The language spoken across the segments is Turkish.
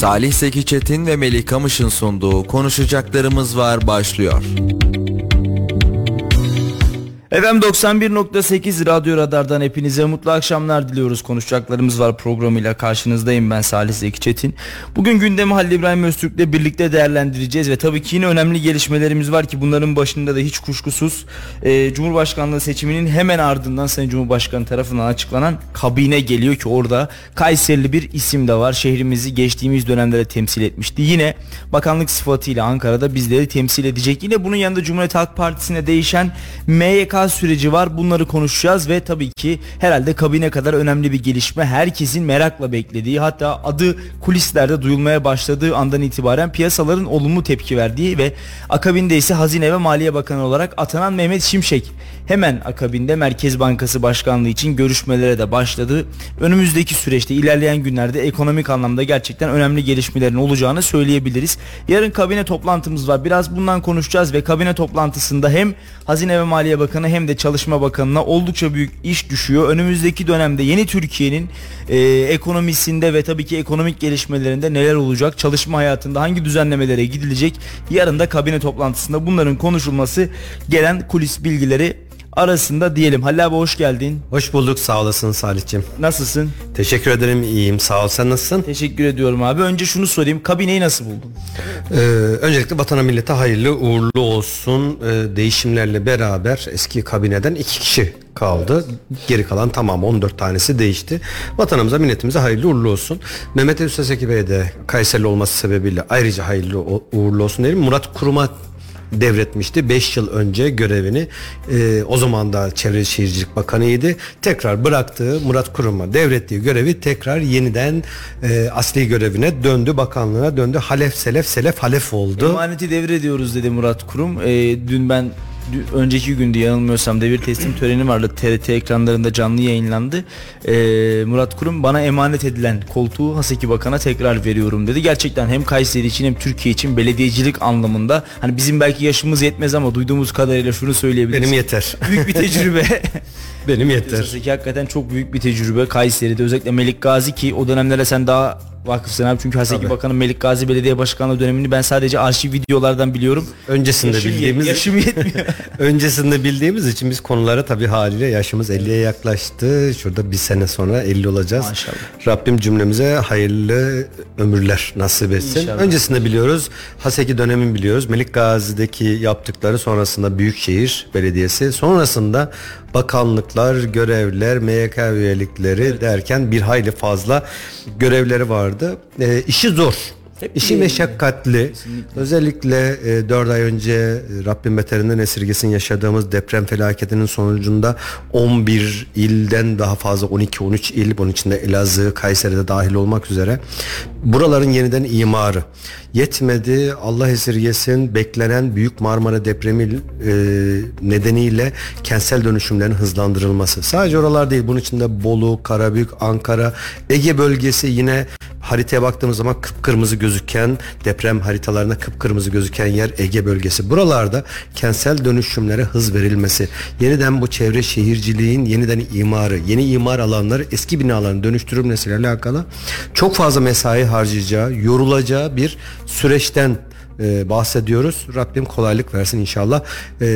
Salih Seki Çetin ve Melih Kamış'ın sunduğu konuşacaklarımız var başlıyor. Efendim 91.8 Radyo Radar'dan hepinize mutlu akşamlar diliyoruz. Konuşacaklarımız var programıyla karşınızdayım ben Salih Zeki Çetin. Bugün gündemi Halil İbrahim Öztürk'le birlikte değerlendireceğiz ve tabii ki yine önemli gelişmelerimiz var ki bunların başında da hiç kuşkusuz e, Cumhurbaşkanlığı seçiminin hemen ardından Sayın Cumhurbaşkanı tarafından açıklanan kabine geliyor ki orada Kayserili bir isim de var. Şehrimizi geçtiğimiz dönemlerde temsil etmişti. Yine bakanlık sıfatıyla Ankara'da bizleri temsil edecek. Yine bunun yanında Cumhuriyet Halk Partisi'ne değişen MYK süreci var. Bunları konuşacağız ve tabii ki herhalde kabine kadar önemli bir gelişme. Herkesin merakla beklediği hatta adı kulislerde duyulmaya başladığı andan itibaren piyasaların olumlu tepki verdiği ve akabinde ise Hazine ve Maliye Bakanı olarak atanan Mehmet Şimşek hemen akabinde Merkez Bankası Başkanlığı için görüşmelere de başladı. Önümüzdeki süreçte ilerleyen günlerde ekonomik anlamda gerçekten önemli gelişmelerin olacağını söyleyebiliriz. Yarın kabine toplantımız var. Biraz bundan konuşacağız ve kabine toplantısında hem Hazine ve Maliye Bakanı hem de Çalışma Bakanı'na oldukça büyük iş düşüyor. Önümüzdeki dönemde yeni Türkiye'nin e, ekonomisinde ve tabii ki ekonomik gelişmelerinde neler olacak? Çalışma hayatında hangi düzenlemelere gidilecek? Yarın da kabine toplantısında bunların konuşulması gelen kulis bilgileri arasında diyelim. Halil abi hoş geldin. Hoş bulduk sağ olasın Salih'cim. Nasılsın? Teşekkür ederim iyiyim sağ ol sen nasılsın? Teşekkür ediyorum abi. Önce şunu sorayım kabineyi nasıl buldun? Ee, öncelikle vatana millete hayırlı uğurlu olsun. Ee, değişimlerle beraber eski kabineden iki kişi kaldı. Geri kalan tamam 14 tanesi değişti. Vatanımıza milletimize hayırlı uğurlu olsun. Mehmet Üsteseki Bey de Kayserili olması sebebiyle ayrıca hayırlı uğurlu olsun derim. Murat Kurum'a devretmişti 5 yıl önce görevini. E, o zaman da Çevre Şehircilik Bakanıydı. Tekrar bıraktığı Murat Kurum'a devrettiği görevi tekrar yeniden e, asli görevine döndü. Bakanlığına döndü. Halef selef selef halef oldu. Emaneti devrediyoruz dedi Murat Kurum. E, dün ben önceki günde yanılmıyorsam devir teslim töreni vardı. TRT ekranlarında canlı yayınlandı. Ee, Murat Kurum bana emanet edilen koltuğu Haseki Bakan'a tekrar veriyorum dedi. Gerçekten hem Kayseri için hem Türkiye için belediyecilik anlamında hani bizim belki yaşımız yetmez ama duyduğumuz kadarıyla şunu söyleyebiliriz. Benim yeter. Büyük bir tecrübe. Benim yeter. Haseki hakikaten çok büyük bir tecrübe Kayseri'de özellikle Melik Gazi ki o dönemlere sen daha vakıfsın abi çünkü Haseki Tabii. Bakanı Melik Gazi Belediye Başkanlığı dönemini ben sadece arşiv videolardan biliyorum. Öncesinde yaşım bildiğimiz yaşım yetmiyor. öncesinde bildiğimiz için biz konulara tabii haliyle yaşımız 50'ye yaklaştı. Şurada bir sene sonra 50 olacağız. Maşallah. Rabbim cümlemize hayırlı ömürler nasip etsin. İnşallah. Öncesinde biliyoruz. Haseki dönemin biliyoruz. Melik Gazi'deki yaptıkları sonrasında Büyükşehir Belediyesi sonrasında bakanlıklar, görevler, MYK üyelikleri evet. derken bir hayli fazla görevleri vardı. E, işi zor. Hep İşi meşakkatli. Kesinlikle. Özellikle e, 4 ay önce e, Rabbim beterinden esirgesin yaşadığımız deprem felaketinin sonucunda 11 ilden daha fazla 12-13 il bunun içinde Elazığ, Kayseri'de dahil olmak üzere buraların yeniden imarı yetmedi. Allah esirgesin beklenen Büyük Marmara depremi e, nedeniyle kentsel dönüşümlerin hızlandırılması. Sadece oralar değil bunun içinde Bolu, Karabük, Ankara, Ege bölgesi yine haritaya baktığımız zaman kıpkırmızı gözüken deprem haritalarında kıpkırmızı gözüken yer Ege bölgesi. Buralarda kentsel dönüşümlere hız verilmesi, yeniden bu çevre şehirciliğin yeniden imarı, yeni imar alanları eski binaların dönüştürülmesiyle alakalı çok fazla mesai harcayacağı, yorulacağı bir süreçten e, bahsediyoruz. Rabbim kolaylık versin inşallah. E,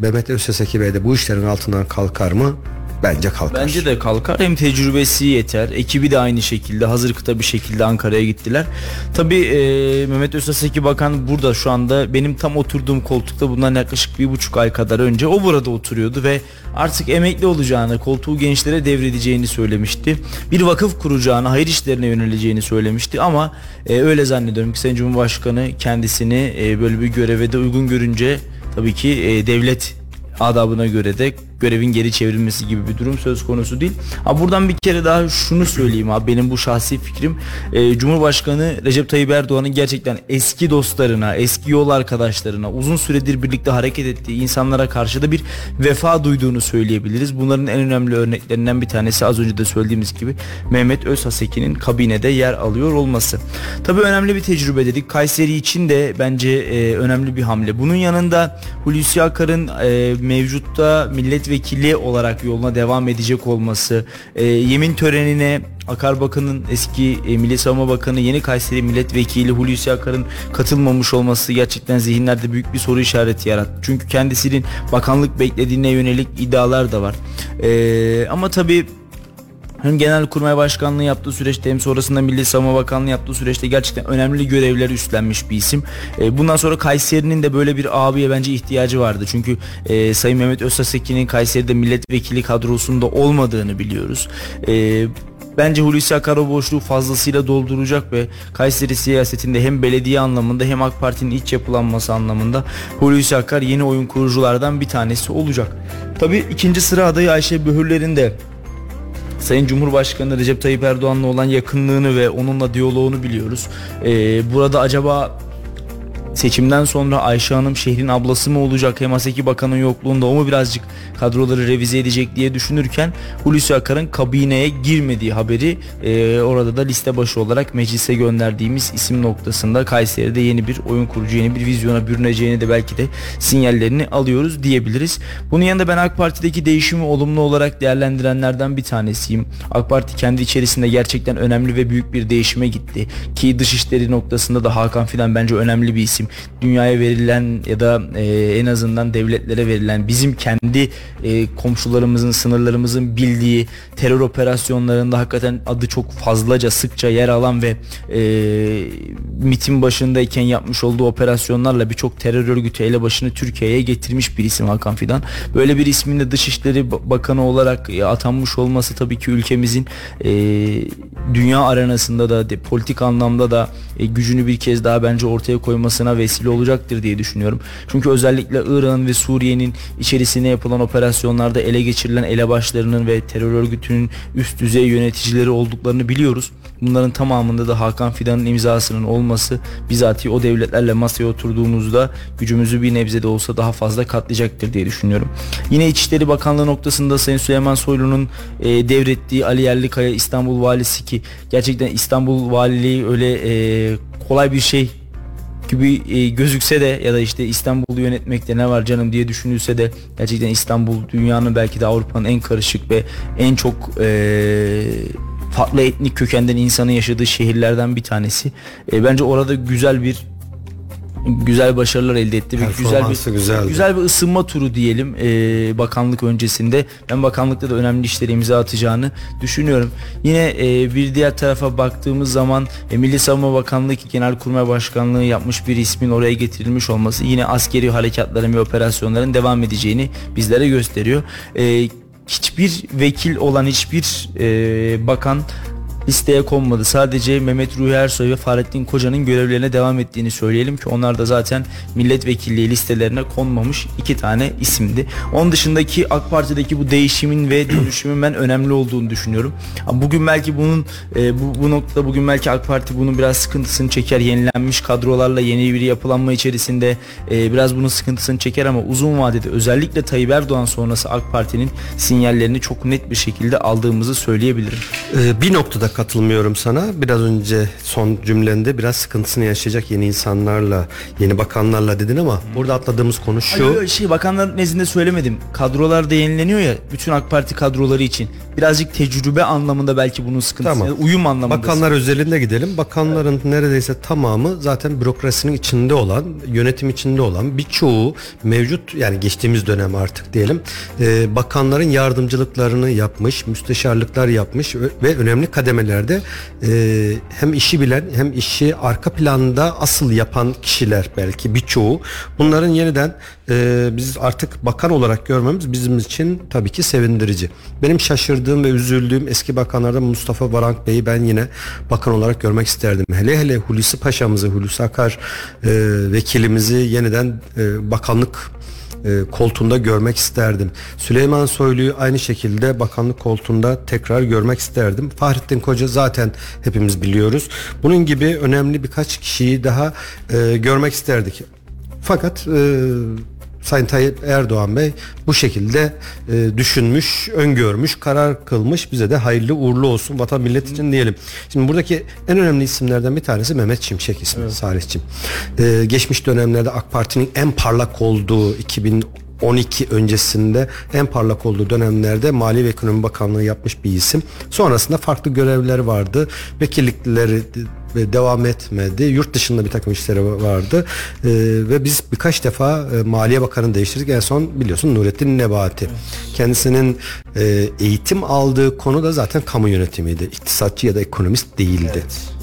Mehmet Özseseki Bey de bu işlerin altından kalkar mı? Bence kalkar. Bence de kalkar. Hem tecrübesi yeter. Ekibi de aynı şekilde hazır kıta bir şekilde Ankara'ya gittiler. Tabii e, Mehmet Özseseki Bakan burada şu anda benim tam oturduğum koltukta bundan yaklaşık bir buçuk ay kadar önce o burada oturuyordu ve artık emekli olacağını, koltuğu gençlere devredeceğini söylemişti. Bir vakıf kuracağını, hayır işlerine yöneleceğini söylemişti ama e, öyle zannediyorum ki Sayın Cumhurbaşkanı kendisini e, böyle bir göreve de uygun görünce tabii ki e, devlet adabına göre de görevin geri çevrilmesi gibi bir durum söz konusu değil. Ha buradan bir kere daha şunu söyleyeyim abi benim bu şahsi fikrim e, Cumhurbaşkanı Recep Tayyip Erdoğan'ın gerçekten eski dostlarına, eski yol arkadaşlarına, uzun süredir birlikte hareket ettiği insanlara karşı da bir vefa duyduğunu söyleyebiliriz. Bunların en önemli örneklerinden bir tanesi az önce de söylediğimiz gibi Mehmet Özhaseki'nin kabinede yer alıyor olması. Tabii önemli bir tecrübe dedik. Kayseri için de bence e, önemli bir hamle. Bunun yanında Hulusi Akar'ın e, mevcutta Millet milletvekili olarak yoluna devam edecek olması, e, yemin törenine Akarbakan'ın eski e, Milli Savunma Bakanı yeni Kayseri Milletvekili Hulusi Akar'ın katılmamış olması gerçekten zihinlerde büyük bir soru işareti yarattı. Çünkü kendisinin bakanlık beklediğine yönelik iddialar da var. E, ama tabii hem Genelkurmay Başkanlığı yaptığı süreçte hem sonrasında Milli Savunma Bakanlığı yaptığı süreçte gerçekten önemli görevleri üstlenmiş bir isim. E, bundan sonra Kayseri'nin de böyle bir abiye bence ihtiyacı vardı. Çünkü e, Sayın Mehmet Özsasekin'in Kayseri'de milletvekili kadrosunda olmadığını biliyoruz. E, Bence Hulusi Akar boşluğu fazlasıyla dolduracak ve Kayseri siyasetinde hem belediye anlamında hem AK Parti'nin iç yapılanması anlamında Hulusi Akar yeni oyun kuruculardan bir tanesi olacak. Tabii ikinci sıra adayı Ayşe Böhürler'in de Sayın Cumhurbaşkanı Recep Tayyip Erdoğan'la olan yakınlığını ve onunla diyaloğunu biliyoruz. Ee, burada acaba seçimden sonra Ayşe Hanım şehrin ablası mı olacak hem Haseki Bakan'ın yokluğunda o mu birazcık kadroları revize edecek diye düşünürken Hulusi Akar'ın kabineye girmediği haberi e, orada da liste başı olarak meclise gönderdiğimiz isim noktasında Kayseri'de yeni bir oyun kurucu yeni bir vizyona bürüneceğini de belki de sinyallerini alıyoruz diyebiliriz. Bunun yanında ben AK Parti'deki değişimi olumlu olarak değerlendirenlerden bir tanesiyim. AK Parti kendi içerisinde gerçekten önemli ve büyük bir değişime gitti. Ki dışişleri noktasında da Hakan Fidan bence önemli bir isim. Dünyaya verilen ya da e, en azından devletlere verilen bizim kendi e, komşularımızın, sınırlarımızın bildiği terör operasyonlarında hakikaten adı çok fazlaca, sıkça yer alan ve e, MIT'in başındayken yapmış olduğu operasyonlarla birçok terör örgütü elebaşını Türkiye'ye getirmiş bir isim Hakan Fidan. Böyle bir ismin de Dışişleri Bakanı olarak e, atanmış olması tabii ki ülkemizin e, dünya arenasında da de, politik anlamda da e, gücünü bir kez daha bence ortaya koymasına vesile olacaktır diye düşünüyorum. Çünkü özellikle İran ve Suriye'nin içerisine yapılan operasyonlarda ele geçirilen elebaşlarının ve terör örgütünün üst düzey yöneticileri olduklarını biliyoruz. Bunların tamamında da Hakan Fidan'ın imzasının olması bizatihi o devletlerle masaya oturduğumuzda gücümüzü bir nebze de olsa daha fazla katlayacaktır diye düşünüyorum. Yine İçişleri Bakanlığı noktasında Sayın Süleyman Soylu'nun e, devrettiği Ali Yerlikaya İstanbul Valisi ki gerçekten İstanbul Valiliği öyle e, kolay bir şey gibi e, gözükse de ya da işte İstanbul'u yönetmekte ne var canım diye düşünülse de gerçekten İstanbul dünyanın belki de Avrupa'nın en karışık ve en çok e, farklı etnik kökenden insanın yaşadığı şehirlerden bir tanesi. E, bence orada güzel bir güzel başarılar elde etti. Bir güzel bir güzeldi. güzel bir ısınma turu diyelim e, bakanlık öncesinde. Ben bakanlıkta da önemli işleri imza atacağını düşünüyorum. Yine e, bir diğer tarafa baktığımız zaman e, Milli Savunma Bakanlığı Genelkurmay Başkanlığı yapmış bir ismin oraya getirilmiş olması yine askeri harekatların ve operasyonların devam edeceğini bizlere gösteriyor. E, hiçbir vekil olan hiçbir e, bakan listeye konmadı. Sadece Mehmet Ruhi Ersoy ve Fahrettin Koca'nın görevlerine devam ettiğini söyleyelim ki onlar da zaten milletvekilliği listelerine konmamış iki tane isimdi. Onun dışındaki AK Parti'deki bu değişimin ve dönüşümün ben önemli olduğunu düşünüyorum. Bugün belki bunun e, bu, bu noktada bugün belki AK Parti bunun biraz sıkıntısını çeker. Yenilenmiş kadrolarla yeni bir yapılanma içerisinde e, biraz bunun sıkıntısını çeker ama uzun vadede özellikle Tayyip Erdoğan sonrası AK Parti'nin sinyallerini çok net bir şekilde aldığımızı söyleyebilirim. Ee, bir noktada katılmıyorum sana. Biraz önce son cümlende biraz sıkıntısını yaşayacak yeni insanlarla, yeni bakanlarla dedin ama burada atladığımız konu şu. Ay, şey bakanlar nezdinde söylemedim. Kadrolar da yenileniyor ya bütün AK Parti kadroları için. Birazcık tecrübe anlamında belki bunun sıkıntısı. Tamam. uyum anlamında. Bakanlar özelinde gidelim. Bakanların evet. neredeyse tamamı zaten bürokrasinin içinde olan, yönetim içinde olan birçoğu mevcut yani geçtiğimiz dönem artık diyelim. E, bakanların yardımcılıklarını yapmış, müsteşarlıklar yapmış ve önemli kademeler ülkelerde e, hem işi bilen hem işi arka planda asıl yapan kişiler belki birçoğu bunların yeniden e, biz artık bakan olarak görmemiz bizim için tabii ki sevindirici. Benim şaşırdığım ve üzüldüğüm eski bakanlardan Mustafa Varank Bey'i ben yine bakan olarak görmek isterdim. Hele hele Hulusi Paşa'mızı, Hulusi Akar e, vekilimizi yeniden e, bakanlık e, koltuğunda görmek isterdim. Süleyman Soylu'yu aynı şekilde bakanlık koltuğunda tekrar görmek isterdim. Fahrettin Koca zaten hepimiz biliyoruz. Bunun gibi önemli birkaç kişiyi daha e, görmek isterdik. Fakat e, Sayın Tayyip Erdoğan Bey bu şekilde e, düşünmüş, öngörmüş, karar kılmış. Bize de hayırlı uğurlu olsun vatan millet için diyelim. Şimdi buradaki en önemli isimlerden bir tanesi Mehmet Şimşek ismi evet. Salihçim. E, geçmiş dönemlerde AK Parti'nin en parlak olduğu 2000 2012 öncesinde en parlak olduğu dönemlerde Mali ve Ekonomi Bakanlığı yapmış bir isim. Sonrasında farklı görevler vardı. Vekillikleri devam etmedi. Yurt dışında bir takım işleri vardı. E, ve biz birkaç defa e, Maliye Bakanı değiştirdik. En son biliyorsun Nurettin Nebati. Kendisinin e, eğitim aldığı konu da zaten kamu yönetimiydi. İktisatçı ya da ekonomist değildi. Evet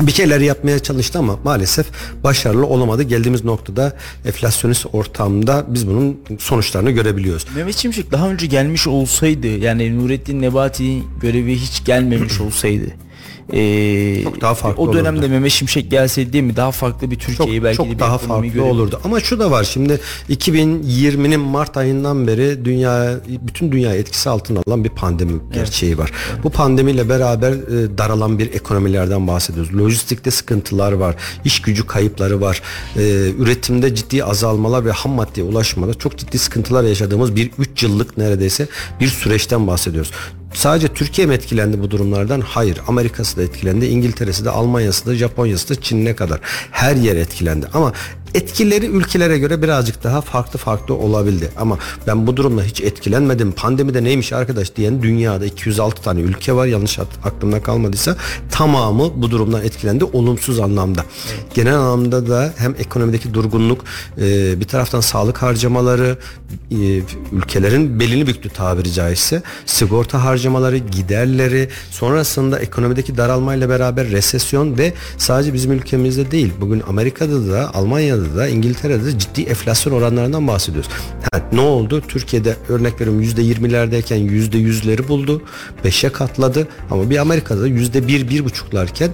bir şeyler yapmaya çalıştı ama maalesef başarılı olamadı. Geldiğimiz noktada enflasyonist ortamda biz bunun sonuçlarını görebiliyoruz. Mehmet Şimşek daha önce gelmiş olsaydı yani Nurettin Nebati görevi hiç gelmemiş olsaydı ee, çok daha farklı O dönemde olurdu. Mehmet Şimşek gelseydi değil mi daha farklı bir Türkiye'yi belki çok de daha farklı olurdu. Ama şu da var şimdi 2020'nin Mart ayından beri dünya bütün dünya etkisi altına alan bir pandemi evet. gerçeği var. Evet. Bu pandemiyle beraber e, daralan bir ekonomilerden bahsediyoruz. Lojistikte sıkıntılar var. iş gücü kayıpları var. E, üretimde ciddi azalmalar ve ham maddeye ulaşmada çok ciddi sıkıntılar yaşadığımız bir 3 yıllık neredeyse bir süreçten bahsediyoruz. Sadece Türkiye mi etkilendi bu durumlardan? Hayır. Amerika'sı da etkilendi. İngiltere'si de, Almanya'sı da, Japonya'sı da, Çin'e kadar. Her yer etkilendi. Ama etkileri ülkelere göre birazcık daha farklı farklı olabildi. Ama ben bu durumda hiç etkilenmedim. Pandemide neymiş arkadaş diyen dünyada 206 tane ülke var. Yanlış aklımda kalmadıysa tamamı bu durumdan etkilendi olumsuz anlamda. Genel anlamda da hem ekonomideki durgunluk e, bir taraftan sağlık harcamaları e, ülkelerin belini büktü tabiri caizse. Sigorta harcamaları, giderleri, sonrasında ekonomideki daralmayla beraber resesyon ve sadece bizim ülkemizde değil. Bugün Amerika'da da Almanya'da Almanya'da da İngiltere'de de ciddi enflasyon oranlarından bahsediyoruz. Yani ne oldu? Türkiye'de örnek veriyorum %20'lerdeyken %100'leri buldu. 5'e katladı ama bir Amerika'da %1 1,5'larken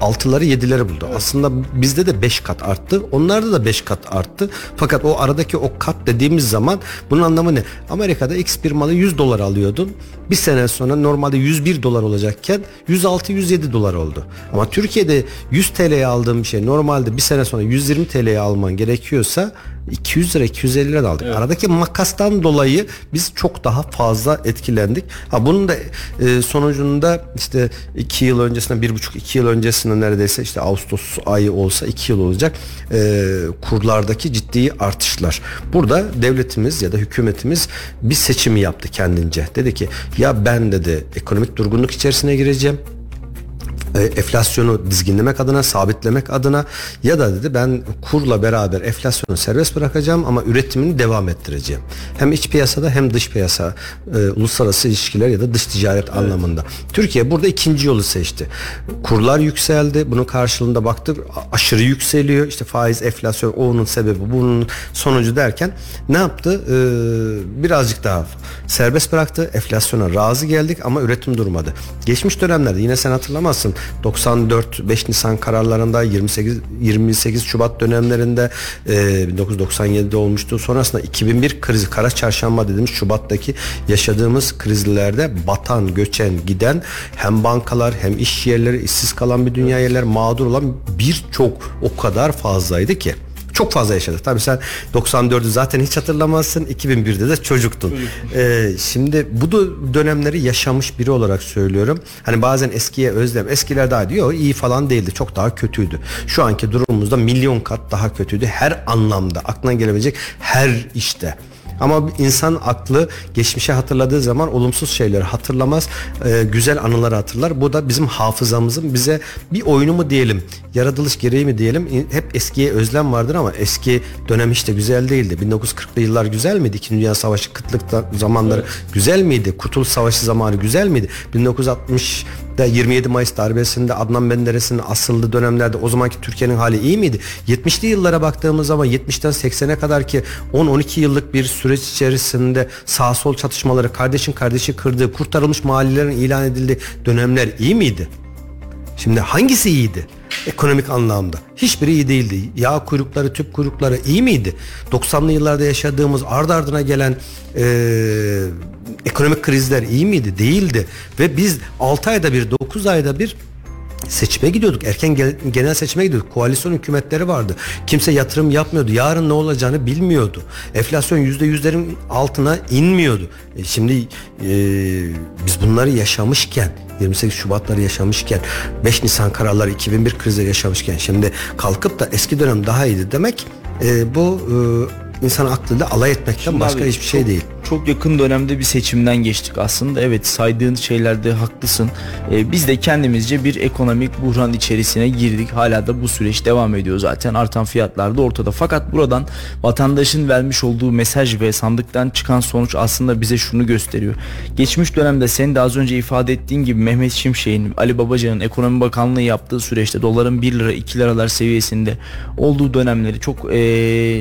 6'ları 7'leri buldu. Aslında bizde de 5 kat arttı. Onlarda da 5 kat arttı. Fakat o aradaki o kat dediğimiz zaman bunun anlamı ne? Amerika'da X bir malı 100 dolar alıyordun. Bir sene sonra normalde 101 dolar olacakken 106-107 dolar oldu. Ama Türkiye'de 100 TL'ye aldığım şey normalde bir sene sonra 120 TL'ye alman gerekiyorsa 200 lira 250 lira aldık. Evet. Aradaki makastan dolayı biz çok daha fazla etkilendik. Ha bunun da e, sonucunda işte 2 yıl öncesinde bir buçuk iki yıl öncesinde neredeyse işte Ağustos ayı olsa 2 yıl olacak e, kurlardaki ciddi artışlar. Burada devletimiz ya da hükümetimiz bir seçimi yaptı kendince. Dedi ki ya ben dedi ekonomik durgunluk içerisine gireceğim e, enflasyonu dizginlemek adına, sabitlemek adına ya da dedi ben kurla beraber enflasyonu serbest bırakacağım ama üretimini devam ettireceğim. Hem iç piyasada hem dış piyasa, e, uluslararası ilişkiler ya da dış ticaret evet. anlamında. Türkiye burada ikinci yolu seçti. Kurlar yükseldi. Bunun karşılığında baktık aşırı yükseliyor. İşte faiz, enflasyon, onun sebebi, bunun sonucu derken ne yaptı? Ee, birazcık daha serbest bıraktı. Enflasyona razı geldik ama üretim durmadı. Geçmiş dönemlerde yine sen hatırlamazsın 94 5 Nisan kararlarında 28 28 Şubat dönemlerinde e, 1997'de olmuştu. Sonrasında 2001 krizi kara çarşamba dediğimiz Şubat'taki yaşadığımız krizlerde batan, göçen, giden hem bankalar hem iş yerleri işsiz kalan bir dünya yerler mağdur olan birçok o kadar fazlaydı ki çok fazla yaşadık. Tabii sen 94'ü zaten hiç hatırlamazsın. 2001'de de çocuktun. Ee, şimdi bu dönemleri yaşamış biri olarak söylüyorum. Hani bazen eskiye özlem. Eskiler daha diyor iyi falan değildi. Çok daha kötüydü. Şu anki durumumuzda milyon kat daha kötüydü. Her anlamda aklına gelebilecek her işte. Ama insan aklı geçmişe hatırladığı zaman olumsuz şeyleri hatırlamaz, e, güzel anıları hatırlar. Bu da bizim hafızamızın bize bir oyunu mu diyelim, yaratılış gereği mi diyelim, hep eskiye özlem vardır ama eski dönem hiç de güzel değildi. 1940'lı yılar güzel miydi? İkinci Dünya Savaşı kıtlık zamanları evet. güzel miydi? Kurtuluş Savaşı zamanı güzel miydi? 1960 da 27 Mayıs darbesinde Adnan Menderes'in asıldığı dönemlerde o zamanki Türkiye'nin hali iyi miydi? 70'li yıllara baktığımız zaman 70'ten 80'e kadar ki 10-12 yıllık bir süreç içerisinde sağ sol çatışmaları kardeşin kardeşi kırdığı kurtarılmış mahallelerin ilan edildiği dönemler iyi miydi? Şimdi hangisi iyiydi? Ekonomik anlamda. Hiçbiri iyi değildi. Yağ kuyrukları, tüp kuyrukları iyi miydi? 90'lı yıllarda yaşadığımız ardı ardına gelen e, ekonomik krizler iyi miydi? Değildi. Ve biz 6 ayda bir, 9 ayda bir seçime gidiyorduk. Erken genel seçime gidiyorduk. Koalisyon hükümetleri vardı. Kimse yatırım yapmıyordu. Yarın ne olacağını bilmiyordu. Enflasyon yüzde yüzlerin altına inmiyordu. E şimdi e, biz bunları yaşamışken 28 Şubatları yaşamışken 5 Nisan kararları 2001 krizleri yaşamışken şimdi kalkıp da eski dönem daha iyiydi demek e, bu e, insan aklıyla alay etmekten Şimdi başka abi, hiçbir şey değil. Çok yakın dönemde bir seçimden geçtik aslında. Evet saydığın şeylerde haklısın. Ee, biz de kendimizce bir ekonomik buhran içerisine girdik. Hala da bu süreç devam ediyor zaten. Artan fiyatlar da ortada. Fakat buradan vatandaşın vermiş olduğu mesaj ve sandıktan çıkan sonuç aslında bize şunu gösteriyor. Geçmiş dönemde sen de az önce ifade ettiğin gibi Mehmet Şimşek'in, Ali Babacan'ın ekonomi bakanlığı yaptığı süreçte doların 1 lira 2 liralar seviyesinde olduğu dönemleri çok e,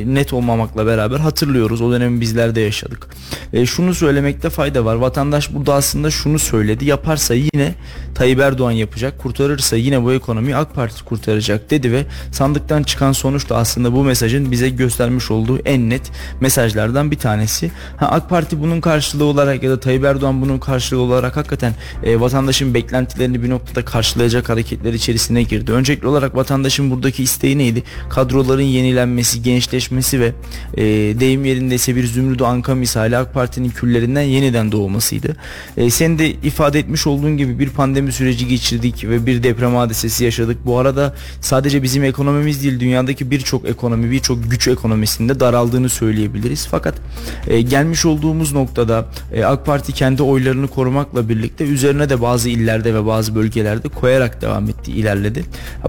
net olmamakla beraber hatırlıyoruz. O dönemi bizler de yaşadık. E, şunu söylemekte fayda var. Vatandaş burada aslında şunu söyledi. Yaparsa yine Tayyip Erdoğan yapacak. Kurtarırsa yine bu ekonomiyi AK Parti kurtaracak dedi ve sandıktan çıkan sonuç da aslında bu mesajın bize göstermiş olduğu en net mesajlardan bir tanesi. Ha, AK Parti bunun karşılığı olarak ya da Tayyip Erdoğan bunun karşılığı olarak hakikaten e, vatandaşın beklentilerini bir noktada karşılayacak hareketler içerisine girdi. Öncelikli olarak vatandaşın buradaki isteği neydi? Kadroların yenilenmesi, gençleşmesi ve e, deyim yerindeyse bir Zümrüt Anka misali AK Parti'nin küllerinden yeniden doğmasıydı. E, senin de ifade etmiş olduğun gibi bir pandemi süreci geçirdik ve bir deprem hadisesi yaşadık. Bu arada sadece bizim ekonomimiz değil dünyadaki birçok ekonomi, birçok güç ekonomisinde daraldığını söyleyebiliriz. Fakat e, gelmiş olduğumuz noktada e, AK Parti kendi oylarını korumakla birlikte üzerine de bazı illerde ve bazı bölgelerde koyarak devam etti, ilerledi.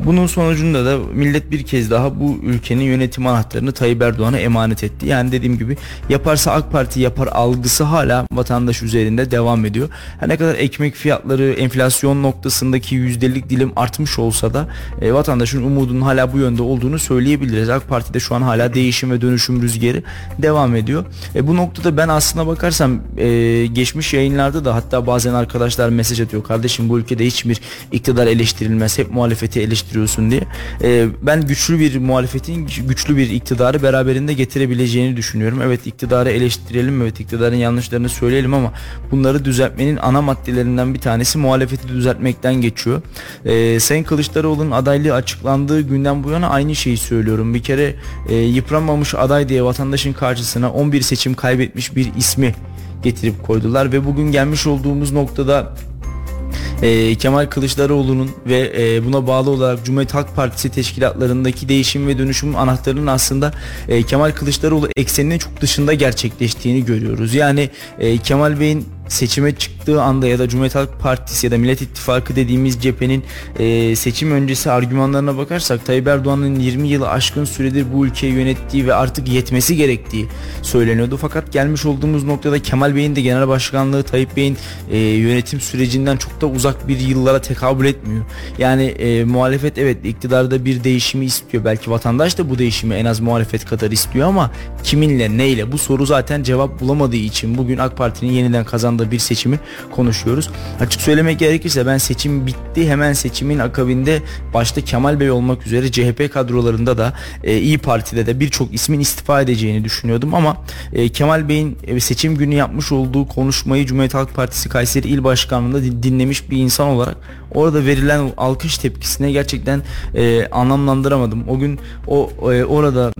Bunun sonucunda da millet bir kez daha bu ülkenin yönetim anahtarını Tayyip Erdoğan'a emanet etti. Yani dediğim gibi yaparsa AK Parti yapar algısı hala vatandaş üzerinde devam ediyor. Her ne kadar ekmek fiyatları enflasyon noktasındaki yüzdelik dilim artmış olsa da e, vatandaşın umudunun hala bu yönde olduğunu söyleyebiliriz. AK Parti'de şu an hala değişim ve dönüşüm rüzgarı devam ediyor. E, bu noktada ben aslına bakarsam e, geçmiş yayınlarda da hatta bazen arkadaşlar mesaj atıyor. Kardeşim bu ülkede hiçbir iktidar eleştirilmez. Hep muhalefeti eleştiriyorsun diye. E, ben güçlü bir muhalefetin güçlü bir iktidarı beraberinde getirebileceğini düşünüyorum. Evet iktidarı eleştirelim. Evet iktidarın yanlışlarını söyleyelim ama bunları düzeltmenin ana maddelerinden bir tanesi muhalefeti düzeltmekten geçiyor. E, Sayın Kılıçdaroğlu'nun adaylığı açıklandığı günden bu yana aynı şeyi söylüyorum. Bir kere e, yıpranmamış aday diye vatandaşın karşısına 11 seçim kaybetmiş bir ismi getirip koydular ve bugün gelmiş olduğumuz noktada e, Kemal Kılıçdaroğlu'nun ve e, buna bağlı olarak Cumhuriyet Halk Partisi teşkilatlarındaki değişim ve dönüşüm anahtarının aslında e, Kemal Kılıçdaroğlu ekseninin çok dışında gerçekleştiğini görüyoruz. Yani e, Kemal Bey'in seçime çıktığı anda ya da Cumhuriyet Halk Partisi ya da Millet İttifakı dediğimiz cephenin e, seçim öncesi argümanlarına bakarsak Tayyip Erdoğan'ın 20 yılı aşkın süredir bu ülkeyi yönettiği ve artık yetmesi gerektiği söyleniyordu. Fakat gelmiş olduğumuz noktada Kemal Bey'in de genel başkanlığı Tayyip Bey'in e, yönetim sürecinden çok da uzak bir yıllara tekabül etmiyor. Yani e, muhalefet evet iktidarda bir değişimi istiyor. Belki vatandaş da bu değişimi en az muhalefet kadar istiyor ama kiminle neyle bu soru zaten cevap bulamadığı için bugün AK Parti'nin yeniden kazandığı anda bir seçimi konuşuyoruz. Açık söylemek gerekirse ben seçim bitti hemen seçimin akabinde başta Kemal Bey olmak üzere CHP kadrolarında da e, İyi Parti'de de birçok ismin istifa edeceğini düşünüyordum ama e, Kemal Bey'in e, seçim günü yapmış olduğu konuşmayı Cumhuriyet Halk Partisi Kayseri İl Başkanlığı'nda dinlemiş bir insan olarak orada verilen alkış tepkisine gerçekten e, anlamlandıramadım. O gün o e, orada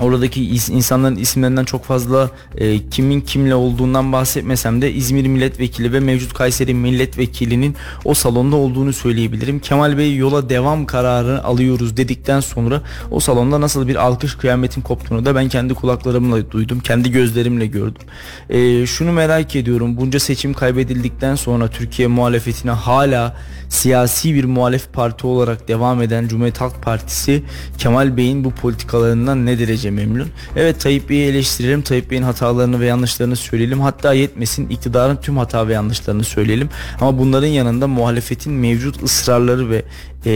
Oradaki insanların isimlerinden çok fazla e, kimin kimle olduğundan bahsetmesem de İzmir milletvekili ve mevcut Kayseri milletvekilinin o salonda olduğunu söyleyebilirim. Kemal Bey yola devam kararı alıyoruz dedikten sonra o salonda nasıl bir alkış kıyametin koptuğunu da ben kendi kulaklarımla duydum. Kendi gözlerimle gördüm. E, şunu merak ediyorum. Bunca seçim kaybedildikten sonra Türkiye muhalefetine hala siyasi bir muhalef parti olarak devam eden Cumhuriyet Halk Partisi Kemal Bey'in bu politikalarından ne derece memnun? Evet Tayyip Bey'i eleştirelim. Tayyip Bey'in hatalarını ve yanlışlarını söyleyelim. Hatta yetmesin iktidarın tüm hata ve yanlışlarını söyleyelim. Ama bunların yanında muhalefetin mevcut ısrarları ve e,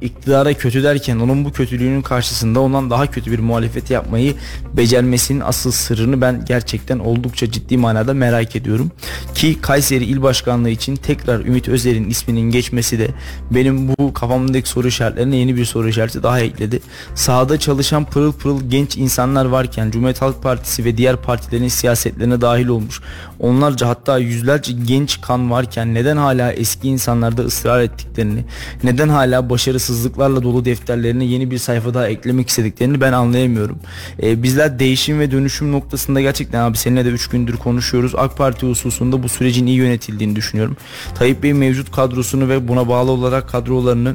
iktidara kötü derken onun bu kötülüğünün karşısında ondan daha kötü bir muhalefet yapmayı becermesinin asıl sırrını ben gerçekten oldukça ciddi manada merak ediyorum. Ki Kayseri İl Başkanlığı için tekrar Ümit Özer'in isminin geçmesi de benim bu kafamdaki soru işaretlerine yeni bir soru işareti daha ekledi. Sahada çalışan pırıl pırıl genç insanlar varken Cumhuriyet Halk Partisi ve diğer partilerin siyasetlerine dahil olmuş onlarca hatta yüzlerce genç kan varken neden hala eski insanlarda ısrar ettiklerini neden hala başarısızlıklarla dolu defterlerine yeni bir sayfa daha eklemek istediklerini ben anlayamıyorum. Ee, bizler değişim ve dönüşüm noktasında gerçekten abi seninle de 3 gündür konuşuyoruz. AK Parti hususunda bu sürecin iyi yönetildiğini düşünüyorum. Tayyip Bey mevcut kadrosunu ve buna bağlı olarak kadrolarını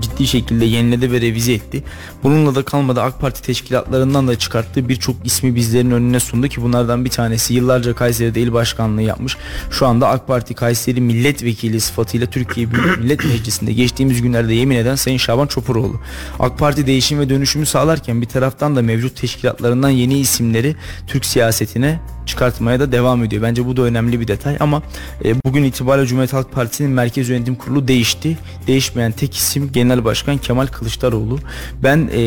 ciddi şekilde yeniledi ve revize etti. Bununla da kalmadı AK Parti teşkilatlarından da çıkarttığı birçok ismi bizlerin önüne sundu ki bunlardan bir tanesi yıllarca Kayseri'de il başkanlığı yapmış. Şu anda AK Parti Kayseri milletvekili sıfatıyla Türkiye Büyük Millet Meclisi'nde geçtiğimiz günlerde yemin eden Sayın Şaban Çopuroğlu. AK Parti değişim ve dönüşümü sağlarken bir taraftan da mevcut teşkilatlarından yeni isimleri Türk siyasetine çıkartmaya da devam ediyor. Bence bu da önemli bir detay ama e, bugün itibariyle Cumhuriyet Halk Partisi'nin Merkez Yönetim Kurulu değişti. Değişmeyen tek isim Genel Başkan Kemal Kılıçdaroğlu. Ben e,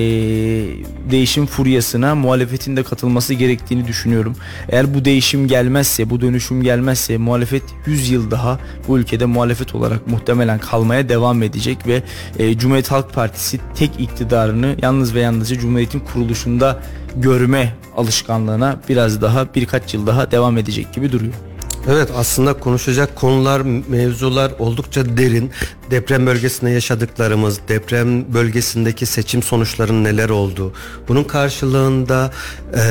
değişim furyasına muhalefetin de katılması gerektiğini düşünüyorum. Eğer bu değişim gelmezse, bu dönüşüm gelmezse muhalefet 100 yıl daha bu ülkede muhalefet olarak muhtemelen kalmaya devam edecek ve e, Cumhuriyet Halk Partisi tek iktidarını yalnız ve yalnızca Cumhuriyet'in kuruluşunda görme alışkanlığına biraz daha birkaç yıl daha devam edecek gibi duruyor. Evet aslında konuşacak konular, mevzular oldukça derin. Deprem bölgesinde yaşadıklarımız, deprem bölgesindeki seçim sonuçlarının neler oldu. Bunun karşılığında e,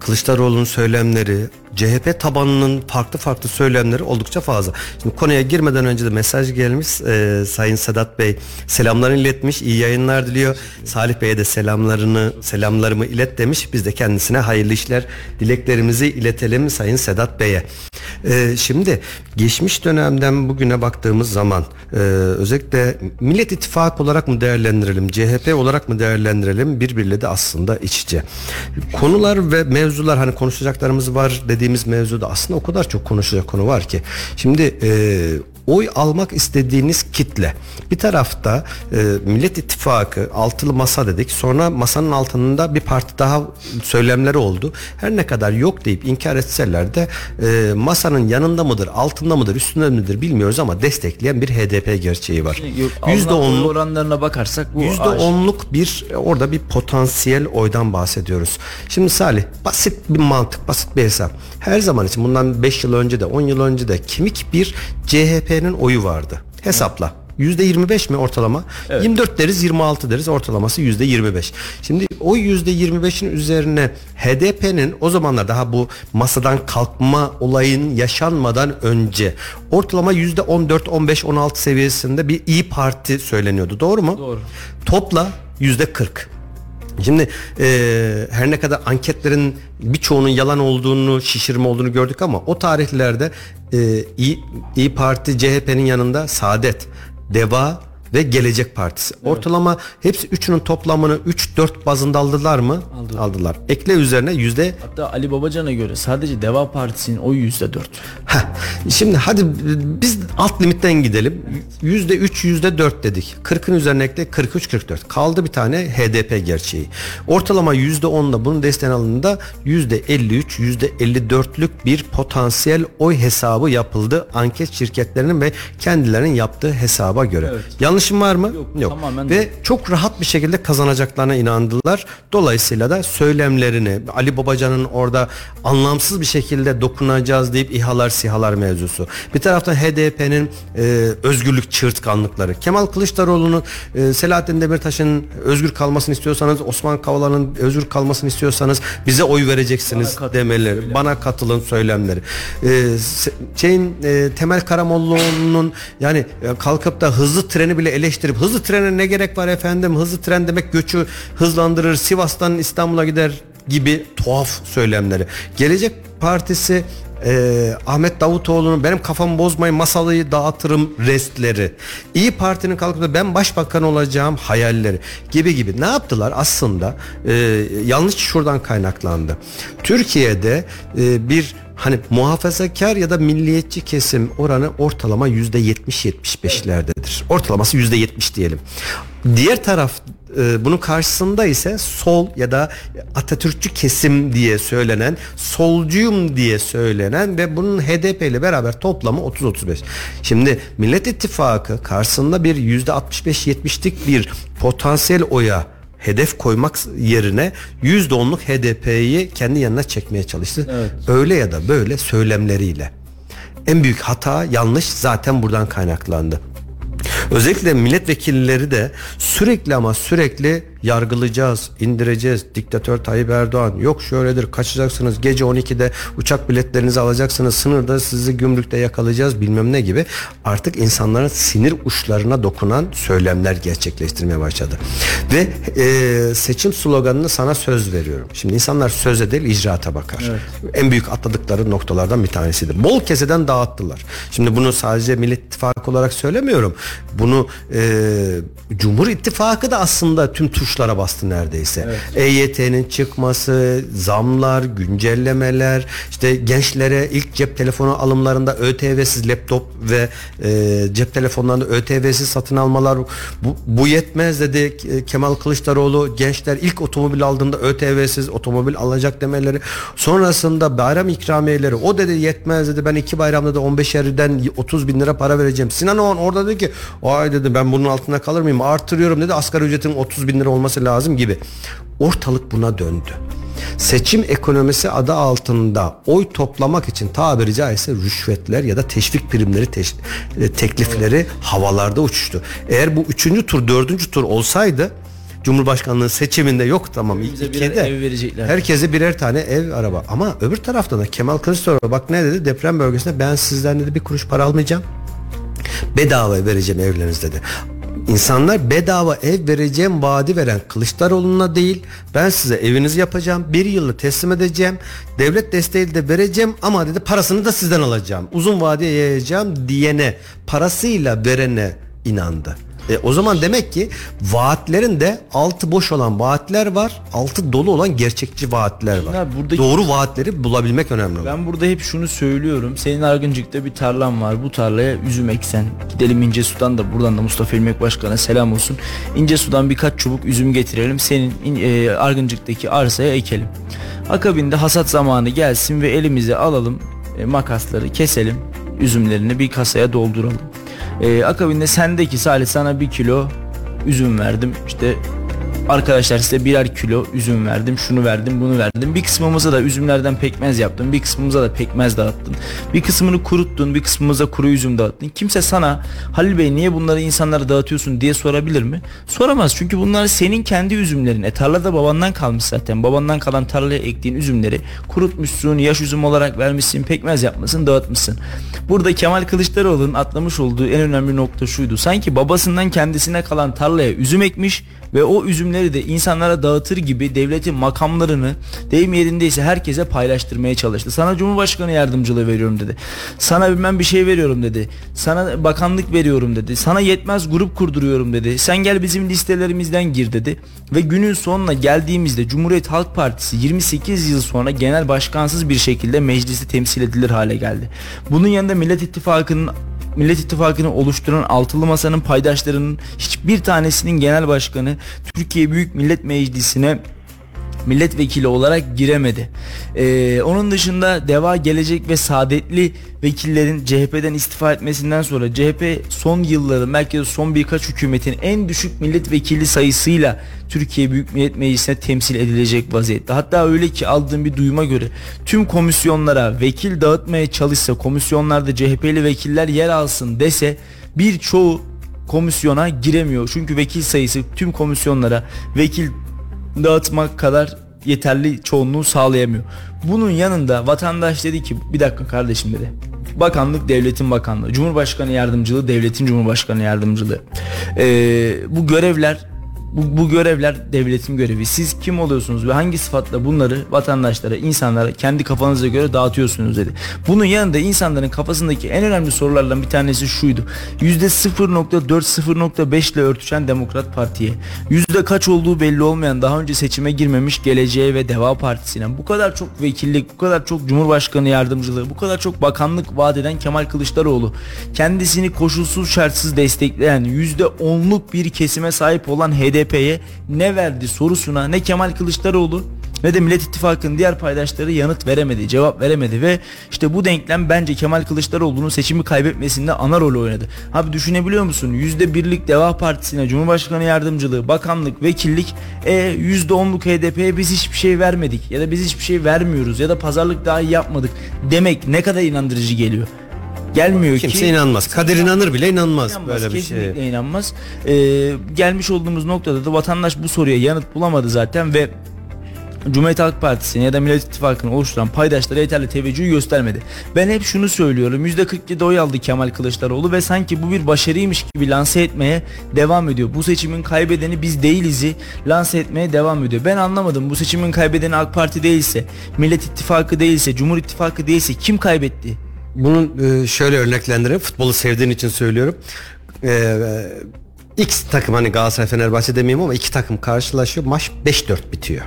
Kılıçdaroğlu'nun söylemleri, CHP tabanının farklı farklı söylemleri oldukça fazla. Şimdi konuya girmeden önce de mesaj gelmiş. E, Sayın Sedat Bey selamlarını iletmiş. iyi yayınlar diliyor. Salih Bey'e de selamlarını selamlarımı ilet demiş. Biz de kendisine hayırlı işler dileklerimizi iletelim Sayın Sedat Bey'e. E, şimdi geçmiş dönemden bugüne baktığımız zaman e, özellikle Millet İttifakı olarak mı değerlendirelim, CHP olarak mı değerlendirelim birbiriyle de aslında iç içe. Konular ve mevzular hani konuşacaklarımız var dediğimiz mevzuda aslında o kadar çok konuşacak konu var ki. Şimdi e, oy almak istediğiniz kitle. Bir tarafta e, Millet İttifakı altılı masa dedik. Sonra masanın altında bir parti daha söylemleri oldu. Her ne kadar yok deyip inkar etseler de e, masanın yanında mıdır, altında mıdır, üstünde midir bilmiyoruz ama destekleyen bir HDP gerçeği var. Yüzde on oranlarına bakarsak bu yüzde onluk bir orada bir potansiyel oydan bahsediyoruz. Şimdi Salih basit bir mantık, basit bir hesap. Her zaman için bundan 5 yıl önce de 10 yıl önce de kemik bir CHP'nin oyu vardı. Hesapla. %25 mi ortalama? Evet. 24 deriz 26 deriz ortalaması %25. Şimdi o %25'in üzerine HDP'nin o zamanlar daha bu masadan kalkma olayın yaşanmadan önce ortalama %14, 15, 16 seviyesinde bir iyi Parti söyleniyordu. Doğru mu? Doğru. Topla %40. Şimdi e, her ne kadar anketlerin birçoğunun yalan olduğunu, şişirme olduğunu gördük ama o tarihlerde e, İyi, İyi Parti CHP'nin yanında Saadet, Deva ve Gelecek Partisi. Evet. Ortalama hepsi üçünün toplamını 3-4 bazında aldılar mı? Aldılar. aldılar. Ekle üzerine yüzde... Hatta Ali Babacan'a göre sadece Deva Partisi'nin oyu yüzde dört. Şimdi hadi biz alt limitten gidelim. Yüzde üç, yüzde dört dedik. 40'ın üzerine ekle 43-44. Kaldı bir tane HDP gerçeği. Ortalama yüzde onla bunun desteğini alındığında yüzde 53, yüzde 54'lük bir potansiyel oy hesabı yapıldı. Anket şirketlerinin ve kendilerinin yaptığı hesaba göre. Evet. Yanlışım var mı? Yok. Yok. Tamamen ve doğru. çok rahat bir şekilde kazanacaklarına inandılar. Dolayısıyla da söylemlerini Ali Babacan'ın orada anlamsız bir şekilde dokunacağız deyip İHA'lar SİHA'lar mevzusu. Bir taraftan HDP'nin e, özgürlük çığırtkanlıkları. Kemal Kılıçdaroğlu'nun e, Selahattin Demirtaş'ın özgür kalmasını istiyorsanız Osman Kavala'nın özgür kalmasını istiyorsanız bize oy vereceksiniz Bana demeleri. Bile. Bana katılın söylemleri. E, şeyin e, Temel Karamollaoğlu'nun yani e, kalkıp da hızlı treni bile eleştirip hızlı trene ne gerek var efendim hızlı tren demek göçü hızlandırır Sivas'tan İstanbul'a gider gibi tuhaf söylemleri. Gelecek Partisi e, Ahmet Davutoğlu'nun benim kafamı bozmayın masalıyı dağıtırım restleri. İyi Parti'nin kalkıp da ben başbakan olacağım hayalleri gibi gibi. Ne yaptılar aslında? E, yanlış şuradan kaynaklandı. Türkiye'de e, bir hani muhafazakar ya da milliyetçi kesim oranı ortalama yüzde 70-75'lerdedir. Ortalaması yüzde 70 diyelim. Diğer taraf e, bunun karşısında ise sol ya da Atatürkçü kesim diye söylenen, solcuyum diye söylenen ve bunun HDP ile beraber toplamı 30-35. Şimdi Millet İttifakı karşısında bir %65-70'lik bir potansiyel oya hedef koymak yerine %10'luk HDP'yi kendi yanına çekmeye çalıştı. Evet. Öyle ya da böyle söylemleriyle. En büyük hata yanlış zaten buradan kaynaklandı. Özellikle milletvekilleri de sürekli ama sürekli yargılayacağız, indireceğiz. Diktatör Tayyip Erdoğan yok şöyledir kaçacaksınız gece 12'de uçak biletlerinizi alacaksınız sınırda sizi gümrükte yakalayacağız bilmem ne gibi artık insanların sinir uçlarına dokunan söylemler gerçekleştirmeye başladı. Ve e, seçim sloganını sana söz veriyorum. Şimdi insanlar söze değil icraata bakar. Evet. En büyük atladıkları noktalardan bir tanesidir. Bol keseden dağıttılar. Şimdi bunu sadece Millet İttifakı olarak söylemiyorum. Bunu e, Cumhur İttifakı da aslında tüm tuşlara bastı neredeyse. Evet. EYT'nin çıkması, zamlar, güncellemeler, işte gençlere ilk cep telefonu alımlarında ÖTV'siz laptop ve e, cep telefonlarında ÖTV'siz satın almalar bu, bu yetmez dedi Kemal Kılıçdaroğlu gençler ilk otomobil aldığında ÖTV'siz otomobil alacak demeleri sonrasında bayram ikramiyeleri o dedi yetmez dedi ben iki bayramda da 15 eriden 30 bin lira para vereceğim Sinan Oğan orada dedi ki ay dedi ben bunun altında kalır mıyım artırıyorum dedi asgari ücretin 30 bin lira olması lazım gibi ortalık buna döndü seçim ekonomisi adı altında oy toplamak için tabiri caizse rüşvetler ya da teşvik primleri teş, e, teklifleri havalarda uçuştu. Eğer bu üçüncü tur dördüncü tur olsaydı Cumhurbaşkanlığı seçiminde yok tamam Bize ev verecekler. Herkese birer tane ev araba. Ama öbür taraftan da Kemal Kılıçdaroğlu bak ne dedi deprem bölgesinde ben sizden dedi bir kuruş para almayacağım. Bedava vereceğim evleriniz dedi. İnsanlar bedava ev vereceğim vaadi veren Kılıçdaroğlu'na değil ben size evinizi yapacağım bir yılı teslim edeceğim devlet desteği de vereceğim ama dedi parasını da sizden alacağım uzun vadeye yayacağım diyene parasıyla verene inandı. E, o zaman demek ki vaatlerin de altı boş olan vaatler var, altı dolu olan gerçekçi vaatler var. Ya buradaki, Doğru vaatleri bulabilmek önemli. Ben burada hep şunu söylüyorum. Senin Argıncık'ta bir tarlan var. Bu tarlaya üzüm eksen. Gidelim İnce Sudan da buradan da Mustafa İlmek Başkan'a selam olsun. İnce Sudan birkaç çubuk üzüm getirelim. Senin e, Argıncık'taki arsaya ekelim. Akabinde hasat zamanı gelsin ve elimize alalım e, makasları keselim. Üzümlerini bir kasaya dolduralım. Ee, akabinde sendeki Salih sana bir kilo üzüm verdim. İşte Arkadaşlar size birer kilo üzüm verdim, şunu verdim, bunu verdim. Bir kısmımıza da üzümlerden pekmez yaptım. Bir kısmımıza da pekmez dağıttın. Bir kısmını kuruttun, bir kısmımıza kuru üzüm dağıttın. Kimse sana Halil Bey niye bunları insanlara dağıtıyorsun diye sorabilir mi? Soramaz çünkü bunlar senin kendi üzümlerin. E tarlada babandan kalmış zaten. Babandan kalan tarlaya ektiğin üzümleri kurutmuşsun, yaş üzüm olarak vermişsin, pekmez yapmışsın, dağıtmışsın. Burada Kemal Kılıçdaroğlu'nun atlamış olduğu en önemli nokta şuydu. Sanki babasından kendisine kalan tarlaya üzüm ekmiş ve o üzümleri de insanlara dağıtır gibi devletin makamlarını deyim yerindeyse herkese paylaştırmaya çalıştı. Sana Cumhurbaşkanı yardımcılığı veriyorum dedi. Sana bilmem bir şey veriyorum dedi. Sana bakanlık veriyorum dedi. Sana yetmez grup kurduruyorum dedi. Sen gel bizim listelerimizden gir dedi. Ve günün sonuna geldiğimizde Cumhuriyet Halk Partisi 28 yıl sonra genel başkansız bir şekilde meclisi temsil edilir hale geldi. Bunun yanında Millet İttifakı'nın Millet İttifakı'nı oluşturan altılı masanın paydaşlarının hiçbir tanesinin genel başkanı Türkiye Büyük Millet Meclisi'ne milletvekili olarak giremedi. Ee, onun dışında Deva Gelecek ve Saadetli vekillerin CHP'den istifa etmesinden sonra CHP son yılları belki de son birkaç hükümetin en düşük milletvekili sayısıyla Türkiye Büyük Millet Meclisi'ne temsil edilecek vaziyette. Hatta öyle ki aldığım bir duyuma göre tüm komisyonlara vekil dağıtmaya çalışsa komisyonlarda CHP'li vekiller yer alsın dese birçoğu komisyona giremiyor. Çünkü vekil sayısı tüm komisyonlara vekil dağıtmak kadar yeterli çoğunluğu sağlayamıyor. Bunun yanında vatandaş dedi ki bir dakika kardeşim dedi. Bakanlık devletin bakanlığı, Cumhurbaşkanı yardımcılığı devletin Cumhurbaşkanı yardımcılığı. Ee, bu görevler bu, bu görevler devletin görevi. Siz kim oluyorsunuz ve hangi sıfatla bunları vatandaşlara, insanlara kendi kafanıza göre dağıtıyorsunuz dedi. Bunun yanında insanların kafasındaki en önemli sorulardan bir tanesi şuydu. %0.4 0.5 ile örtüşen Demokrat Parti'ye, yüzde kaç olduğu belli olmayan daha önce seçime girmemiş Geleceğe ve Deva Partisi'ne bu kadar çok vekillik, bu kadar çok Cumhurbaşkanı yardımcılığı, bu kadar çok bakanlık vaat eden Kemal Kılıçdaroğlu kendisini koşulsuz şartsız destekleyen %10'luk bir kesime sahip olan HDP HDP'ye ne verdi sorusuna ne Kemal Kılıçdaroğlu ne de Millet İttifakı'nın diğer paydaşları yanıt veremedi, cevap veremedi ve işte bu denklem bence Kemal Kılıçdaroğlu'nun seçimi kaybetmesinde ana rol oynadı. Abi düşünebiliyor musun? %1'lik Deva Partisi'ne Cumhurbaşkanı yardımcılığı, bakanlık, vekillik e %10'luk HDP'ye biz hiçbir şey vermedik ya da biz hiçbir şey vermiyoruz ya da pazarlık dahi yapmadık demek ne kadar inandırıcı geliyor. Gelmiyor Kimse ki. inanmaz. Kader inanır bile inanmaz, İnanmaz, böyle bir kesinlikle şey. inanmaz. Ee, gelmiş olduğumuz noktada da vatandaş bu soruya yanıt bulamadı zaten ve Cumhuriyet Halk Partisi'nin ya da Millet İttifakı'nı oluşturan paydaşlara yeterli teveccühü göstermedi. Ben hep şunu söylüyorum. %47 oy aldı Kemal Kılıçdaroğlu ve sanki bu bir başarıymış gibi lanse etmeye devam ediyor. Bu seçimin kaybedeni biz değiliz'i lanse etmeye devam ediyor. Ben anlamadım. Bu seçimin kaybedeni AK Parti değilse, Millet İttifakı değilse, Cumhur İttifakı değilse kim kaybetti? Bunun e, şöyle örneklendireyim. Futbolu sevdiğin için söylüyorum. Ee, X takım hani Galatasaray Fenerbahçe demeyeyim ama iki takım karşılaşıyor. Maç 5-4 bitiyor.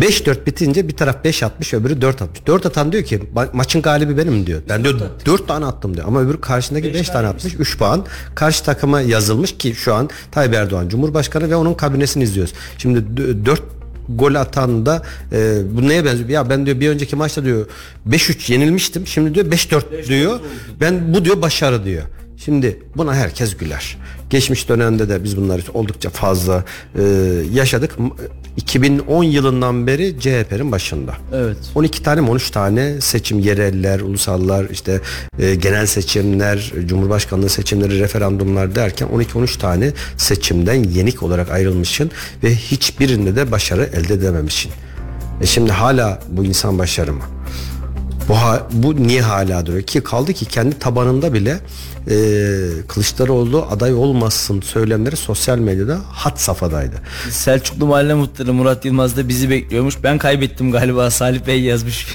5-4 bitince bir taraf 5 atmış öbürü 4 atmış. 4 atan diyor ki "Ma- maçın galibi benim diyor. Ben diyor 4 tane attım diyor. Ama öbürü karşındaki 5 tane atmış. 3 puan karşı takıma yazılmış ki şu an Tayyip Erdoğan Cumhurbaşkanı ve onun kabinesini izliyoruz. Şimdi 4 gol atan da e, bu neye benziyor? Ya ben diyor bir önceki maçta diyor 5-3 yenilmiştim. Şimdi diyor 5-4 diyor. Ben bu diyor başarı diyor. Şimdi buna herkes güler. Geçmiş dönemde de biz bunları oldukça fazla e, yaşadık. M- 2010 yılından beri CHP'nin başında. Evet. 12 tane mi 13 tane seçim yereller, ulusallar, işte e, genel seçimler, cumhurbaşkanlığı seçimleri, referandumlar derken 12-13 tane seçimden yenik olarak ayrılmışsın ve hiçbirinde de başarı elde edememişsin. E şimdi hala bu insan başarı mı? Bu, ha- bu niye hala duruyor ki kaldı ki kendi tabanında bile e, Kılıçdaroğlu aday olmasın söylemleri sosyal medyada hat safhadaydı. Selçuklu Mahalle Muhtarı Murat Yılmaz da bizi bekliyormuş. Ben kaybettim galiba Salih Bey yazmış.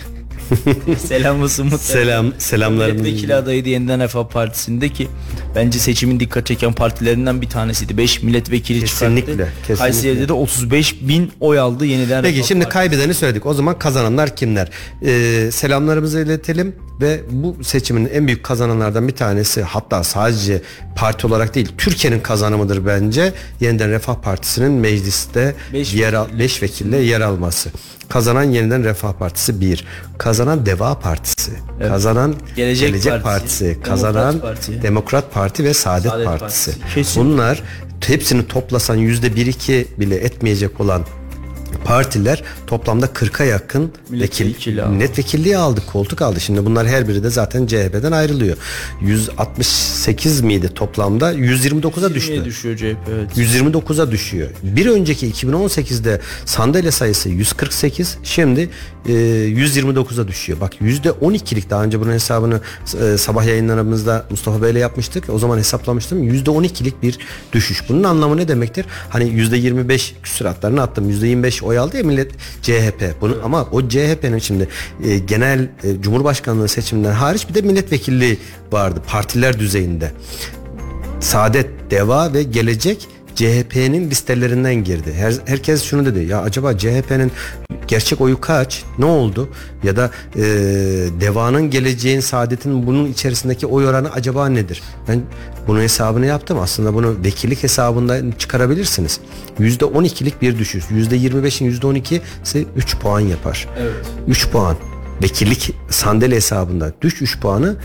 Selam olsun muhtarım. Selam selamlarımı. Milletvekili adayıydı Yeniden Refah Partisi'nde ki bence seçimin dikkat çeken partilerinden bir tanesiydi. 5 milletvekili Kesinlikle, çıkarttı. kesinlikle. Kayseri'de de 35 bin oy aldı Yeniden Peki Refah şimdi Partisi. kaybedeni söyledik. O zaman kazananlar kimler? Ee, selamlarımızı iletelim ve bu seçimin en büyük kazananlardan bir tanesi hatta sadece parti olarak değil Türkiye'nin kazanımıdır bence. Yeniden Refah Partisi'nin mecliste Beş yer beş vekille yer alması. Kazanan Yeniden Refah Partisi bir. Kazanan Deva Partisi. Kazanan Gelecek Gelecek, Partisi. Partisi. Demokrat Kazanan Parti. Demokrat Parti ve Saadet, Saadet Partisi. Partisi. Kesin. Bunlar hepsini toplasan yüzde bir iki bile etmeyecek olan partiler toplamda 40'a yakın vekil, milletvekilliği aldı, koltuk aldı. Şimdi bunlar her biri de zaten CHP'den ayrılıyor. 168 miydi toplamda? 129'a 20'ye düştü. düşüyor CHP evet. 129'a düşüyor. Bir önceki 2018'de sandalye sayısı 148, şimdi e, 129'a düşüyor. Bak %12'lik daha önce bunun hesabını e, sabah yayınlarımızda Mustafa Bey'le yapmıştık. O zaman hesaplamıştım. %12'lik bir düşüş. Bunun anlamı ne demektir? Hani %25 küsuratlarını attım. %25 oy aldı ya millet CHP. Bunu ama o CHP'nin şimdi e, genel e, Cumhurbaşkanlığı seçiminden hariç bir de milletvekilliği vardı partiler düzeyinde. Saadet, Deva ve Gelecek CHP'nin listelerinden girdi. Her, herkes şunu dedi. Ya acaba CHP'nin gerçek oyu kaç? Ne oldu? Ya da e, Deva'nın geleceğin Saadet'in bunun içerisindeki oy oranı acaba nedir? Ben bunun hesabını yaptım. Aslında bunu vekillik hesabından çıkarabilirsiniz. %12'lik bir düşüş. %25'in %12'si 3 puan yapar. Evet. 3 puan. Vekillik sandalye hesabında düş 3 puanı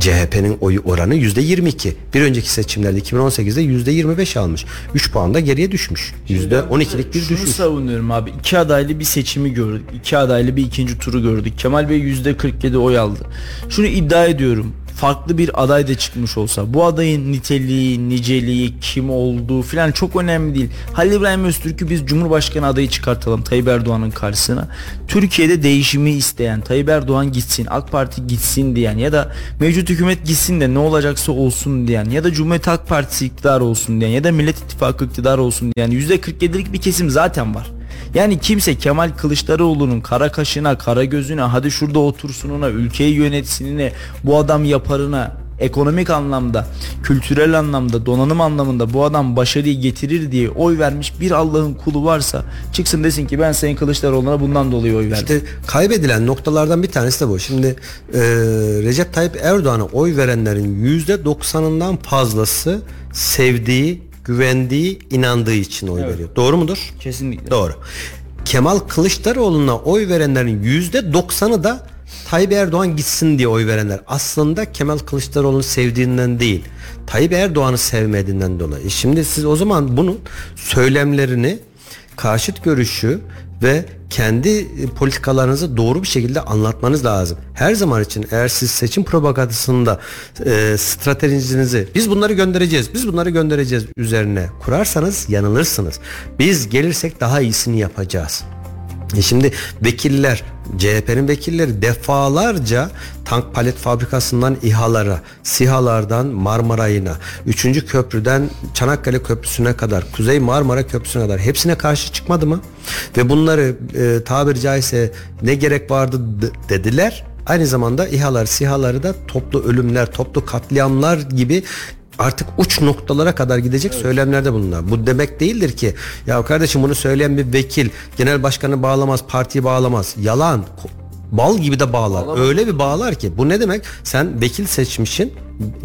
CHP'nin oyu oranı %22. Bir önceki seçimlerde 2018'de %25 almış. 3 puan da geriye düşmüş. %12'lik bir Şunu düşüş. savunuyorum abi. İki adaylı bir seçimi gördük. İki adaylı bir ikinci turu gördük. Kemal Bey %47 oy aldı. Şunu iddia ediyorum. Farklı bir aday da çıkmış olsa bu adayın niteliği, niceliği, kim olduğu filan çok önemli değil. Halil İbrahim Öztürk'ü biz Cumhurbaşkanı adayı çıkartalım Tayyip Erdoğan'ın karşısına. Türkiye'de değişimi isteyen, Tayyip Erdoğan gitsin, AK Parti gitsin diyen ya da mevcut hükümet gitsin de ne olacaksa olsun diyen ya da Cumhuriyet Halk Partisi iktidar olsun diyen ya da Millet İttifakı iktidar olsun diyen %47'lik bir kesim zaten var. Yani kimse Kemal Kılıçdaroğlu'nun kara kaşına, kara gözüne, hadi şurada otursununa, ülkeyi yönetsinine, bu adam yaparına, ekonomik anlamda, kültürel anlamda, donanım anlamında bu adam başarıyı getirir diye oy vermiş bir Allah'ın kulu varsa çıksın desin ki ben Sayın Kılıçdaroğlu'na bundan dolayı oy verdim. İşte kaybedilen noktalardan bir tanesi de bu. Şimdi e, Recep Tayyip Erdoğan'a oy verenlerin %90'ından fazlası sevdiği, güvendiği, inandığı için oy veriyor. Doğru mudur? Kesinlikle. Doğru. Kemal Kılıçdaroğlu'na oy verenlerin yüzde doksanı da Tayyip Erdoğan gitsin diye oy verenler. Aslında Kemal Kılıçdaroğlu'nu sevdiğinden değil. Tayyip Erdoğan'ı sevmediğinden dolayı. Şimdi siz o zaman bunun söylemlerini karşıt görüşü ve kendi e, politikalarınızı doğru bir şekilde anlatmanız lazım. Her zaman için eğer siz seçim propagandasında e, stratejinizi biz bunları göndereceğiz, biz bunları göndereceğiz üzerine kurarsanız yanılırsınız. Biz gelirsek daha iyisini yapacağız. E şimdi vekiller CHP'nin vekilleri defalarca tank palet fabrikasından İHA'lara, SİHA'lardan Marmaray'ına, 3. köprüden Çanakkale Köprüsü'ne kadar, Kuzey Marmara Köprüsü'ne kadar hepsine karşı çıkmadı mı? Ve bunları e, tabiri caizse ne gerek vardı dediler. Aynı zamanda İHA'lar, SİHA'ları da toplu ölümler, toplu katliamlar gibi artık uç noktalara kadar gidecek evet. söylemlerde bunlar. Bu demek değildir ki ya kardeşim bunu söyleyen bir vekil genel başkanı bağlamaz, partiyi bağlamaz. Yalan. Bal gibi de bağlar. Bağlamaz. Öyle bir bağlar ki. Bu ne demek? Sen vekil seçmişsin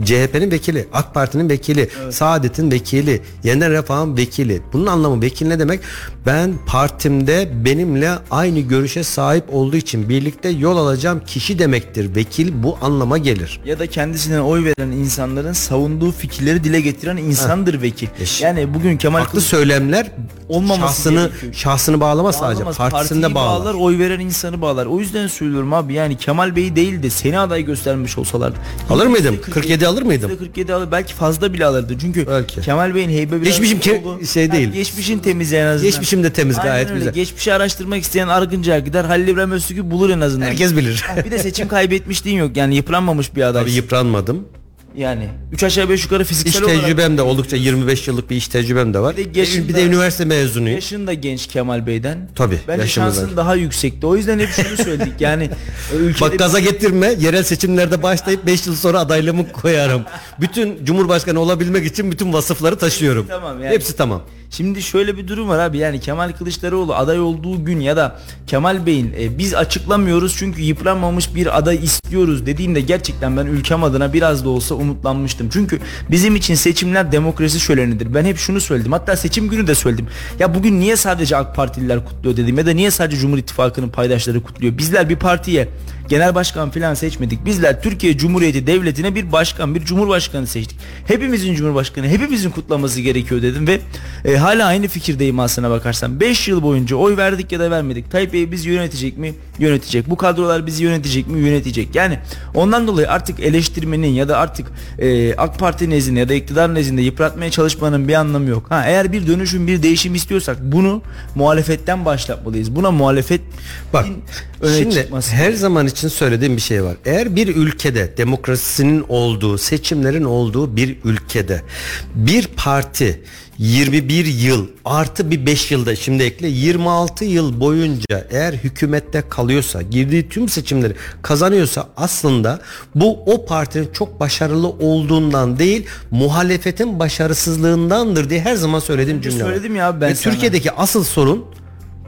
CHP'nin vekili, AK Parti'nin vekili, evet. Saadet'in vekili, Yeniden Refah'ın vekili. Bunun anlamı vekil ne demek? Ben partimde benimle aynı görüşe sahip olduğu için birlikte yol alacağım kişi demektir. Vekil bu anlama gelir. Ya da kendisine oy veren insanların savunduğu fikirleri dile getiren insandır ha. vekil. Yani bugün Kemal Haklı Kılıç... söylemler olmaması şahsını gerekiyor. şahsını bağlamaz, bağlamaz sadece partisinde bağlar. bağlar. Oy veren insanı bağlar. O yüzden söylüyorum abi yani Kemal Bey değil de seni aday göstermiş olsalardı. Alır mıydım? 47 alır mıydım? 47 alır belki fazla bile alırdı. Çünkü Belki. Kemal Bey'in heybe biraz Geçmişim ki, şey değil. Yani geçmişin temiz en azından. Geçmişim de temiz Aynen gayet öyle. güzel. Geçmişi araştırmak isteyen Argıncı'ya gider. Halil İbrahim Öztürk'ü bulur en azından. Herkes bilir. bir de seçim kaybetmişliğin yok. Yani yıpranmamış bir aday. Tabii yıpranmadım. Yani 3 aşağı 5 yukarı fiziksel iş olarak. tecrübem de oldukça 25 yıllık bir iş tecrübem de var. Bir de, yaşında, bir de üniversite mezunuyum. Yaşın da genç Kemal Bey'den. Tabii. Bence şansın daha yüksekti. O yüzden hep şunu söyledik. Yani e, ülkede Bak gaza getirme. Yerel seçimlerde başlayıp 5 yıl sonra adaylığımı koyarım. bütün Cumhurbaşkanı olabilmek için bütün vasıfları taşıyorum. Tamam yani. Hepsi tamam. Şimdi şöyle bir durum var abi yani Kemal Kılıçdaroğlu aday olduğu gün ya da Kemal Bey'in e, biz açıklamıyoruz çünkü yıpranmamış bir aday istiyoruz dediğinde gerçekten ben ülkem adına biraz da olsa umutlanmıştım. Çünkü bizim için seçimler demokrasi şölenidir. Ben hep şunu söyledim hatta seçim günü de söyledim. Ya bugün niye sadece AK Partililer kutluyor dedim ya da niye sadece Cumhur İttifakı'nın paydaşları kutluyor. Bizler bir partiye genel başkan falan seçmedik. Bizler Türkiye Cumhuriyeti Devleti'ne bir başkan, bir cumhurbaşkanı seçtik. Hepimizin cumhurbaşkanı, hepimizin kutlaması gerekiyor dedim ve e, hala aynı fikirdeyim aslına bakarsan. 5 yıl boyunca oy verdik ya da vermedik. Tayyip Bey bizi yönetecek mi? Yönetecek. Bu kadrolar bizi yönetecek mi? Yönetecek. Yani ondan dolayı artık eleştirmenin ya da artık e, AK Parti nezdinde ya da iktidar nezdinde yıpratmaya çalışmanın bir anlamı yok. Ha eğer bir dönüşüm, bir değişim istiyorsak bunu muhalefetten başlatmalıyız. Buna muhalefet Bak şimdi çıkması. her zaman için söylediğim bir şey var. Eğer bir ülkede demokrasinin olduğu, seçimlerin olduğu bir ülkede bir parti 21 yıl artı bir 5 yılda şimdi ekle 26 yıl boyunca eğer hükümette kalıyorsa girdiği tüm seçimleri kazanıyorsa aslında bu o partinin çok başarılı olduğundan değil muhalefetin başarısızlığındandır diye her zaman söylediğim cümle. Söyledim ya ben Ve sana. Türkiye'deki asıl sorun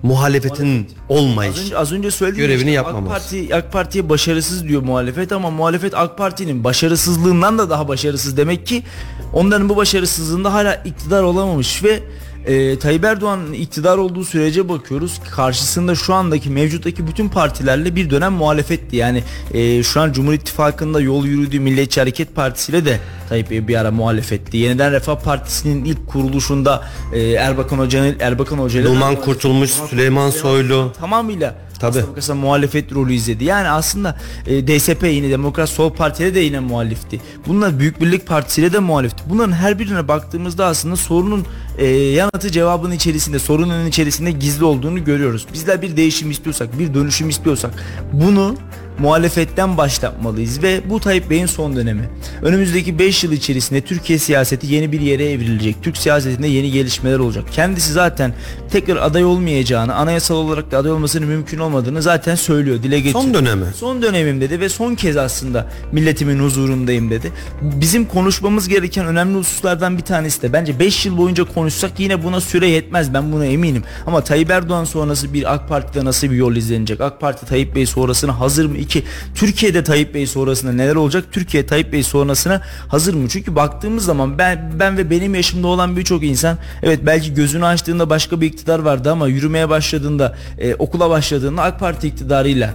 muhalefetin olmayış. Az önce, az önce söylediğim görevini yapmaması. AK Parti AK Parti'ye başarısız diyor muhalefet ama muhalefet AK Parti'nin başarısızlığından da daha başarısız demek ki onların bu başarısızlığında hala iktidar olamamış ve e, Tayyip Erdoğan'ın iktidar olduğu sürece bakıyoruz. Karşısında şu andaki mevcuttaki bütün partilerle bir dönem muhalefetti. Yani e, şu an Cumhur İttifakı'nda yol yürüdüğü Milliyetçi Hareket Partisi ile de Tayyip Bey bir ara muhalefetti. Yeniden Refah Partisi'nin ilk kuruluşunda e, Erbakan Hoca'nın Erbakan Hoca Numan Kurtulmuş, Süleyman Soylu tamamıyla Tabii. Aslında muhalefet rolü izledi. Yani aslında e, DSP yine Demokrat Sol Parti'de de yine muhalifti. Bunlar Büyük Birlik Partisi'yle de muhalifti. Bunların her birine baktığımızda aslında sorunun e, yanıtı cevabın içerisinde, sorunun içerisinde gizli olduğunu görüyoruz. Bizler bir değişim istiyorsak, bir dönüşüm istiyorsak bunu muhalefetten başlatmalıyız ve bu Tayyip Bey'in son dönemi. Önümüzdeki 5 yıl içerisinde Türkiye siyaseti yeni bir yere evrilecek. Türk siyasetinde yeni gelişmeler olacak. Kendisi zaten tekrar aday olmayacağını, anayasal olarak da aday olmasının mümkün olmadığını zaten söylüyor, dile getiriyor. Son dönemi. Son dönemim dedi ve son kez aslında milletimin huzurundayım dedi. Bizim konuşmamız gereken önemli hususlardan bir tanesi de bence 5 yıl boyunca konuşsak yine buna süre yetmez ben buna eminim. Ama Tayyip Erdoğan sonrası bir AK Parti'de nasıl bir yol izlenecek? AK Parti Tayyip Bey sonrasına hazır mı? İki, Türkiye'de Tayyip Bey sonrasında neler olacak? Türkiye Tayyip Bey sonrasına hazır mı? Çünkü baktığımız zaman ben ben ve benim yaşımda olan birçok insan evet belki gözünü açtığında başka bir iktidar vardı ama yürümeye başladığında, e, okula başladığında AK Parti iktidarıyla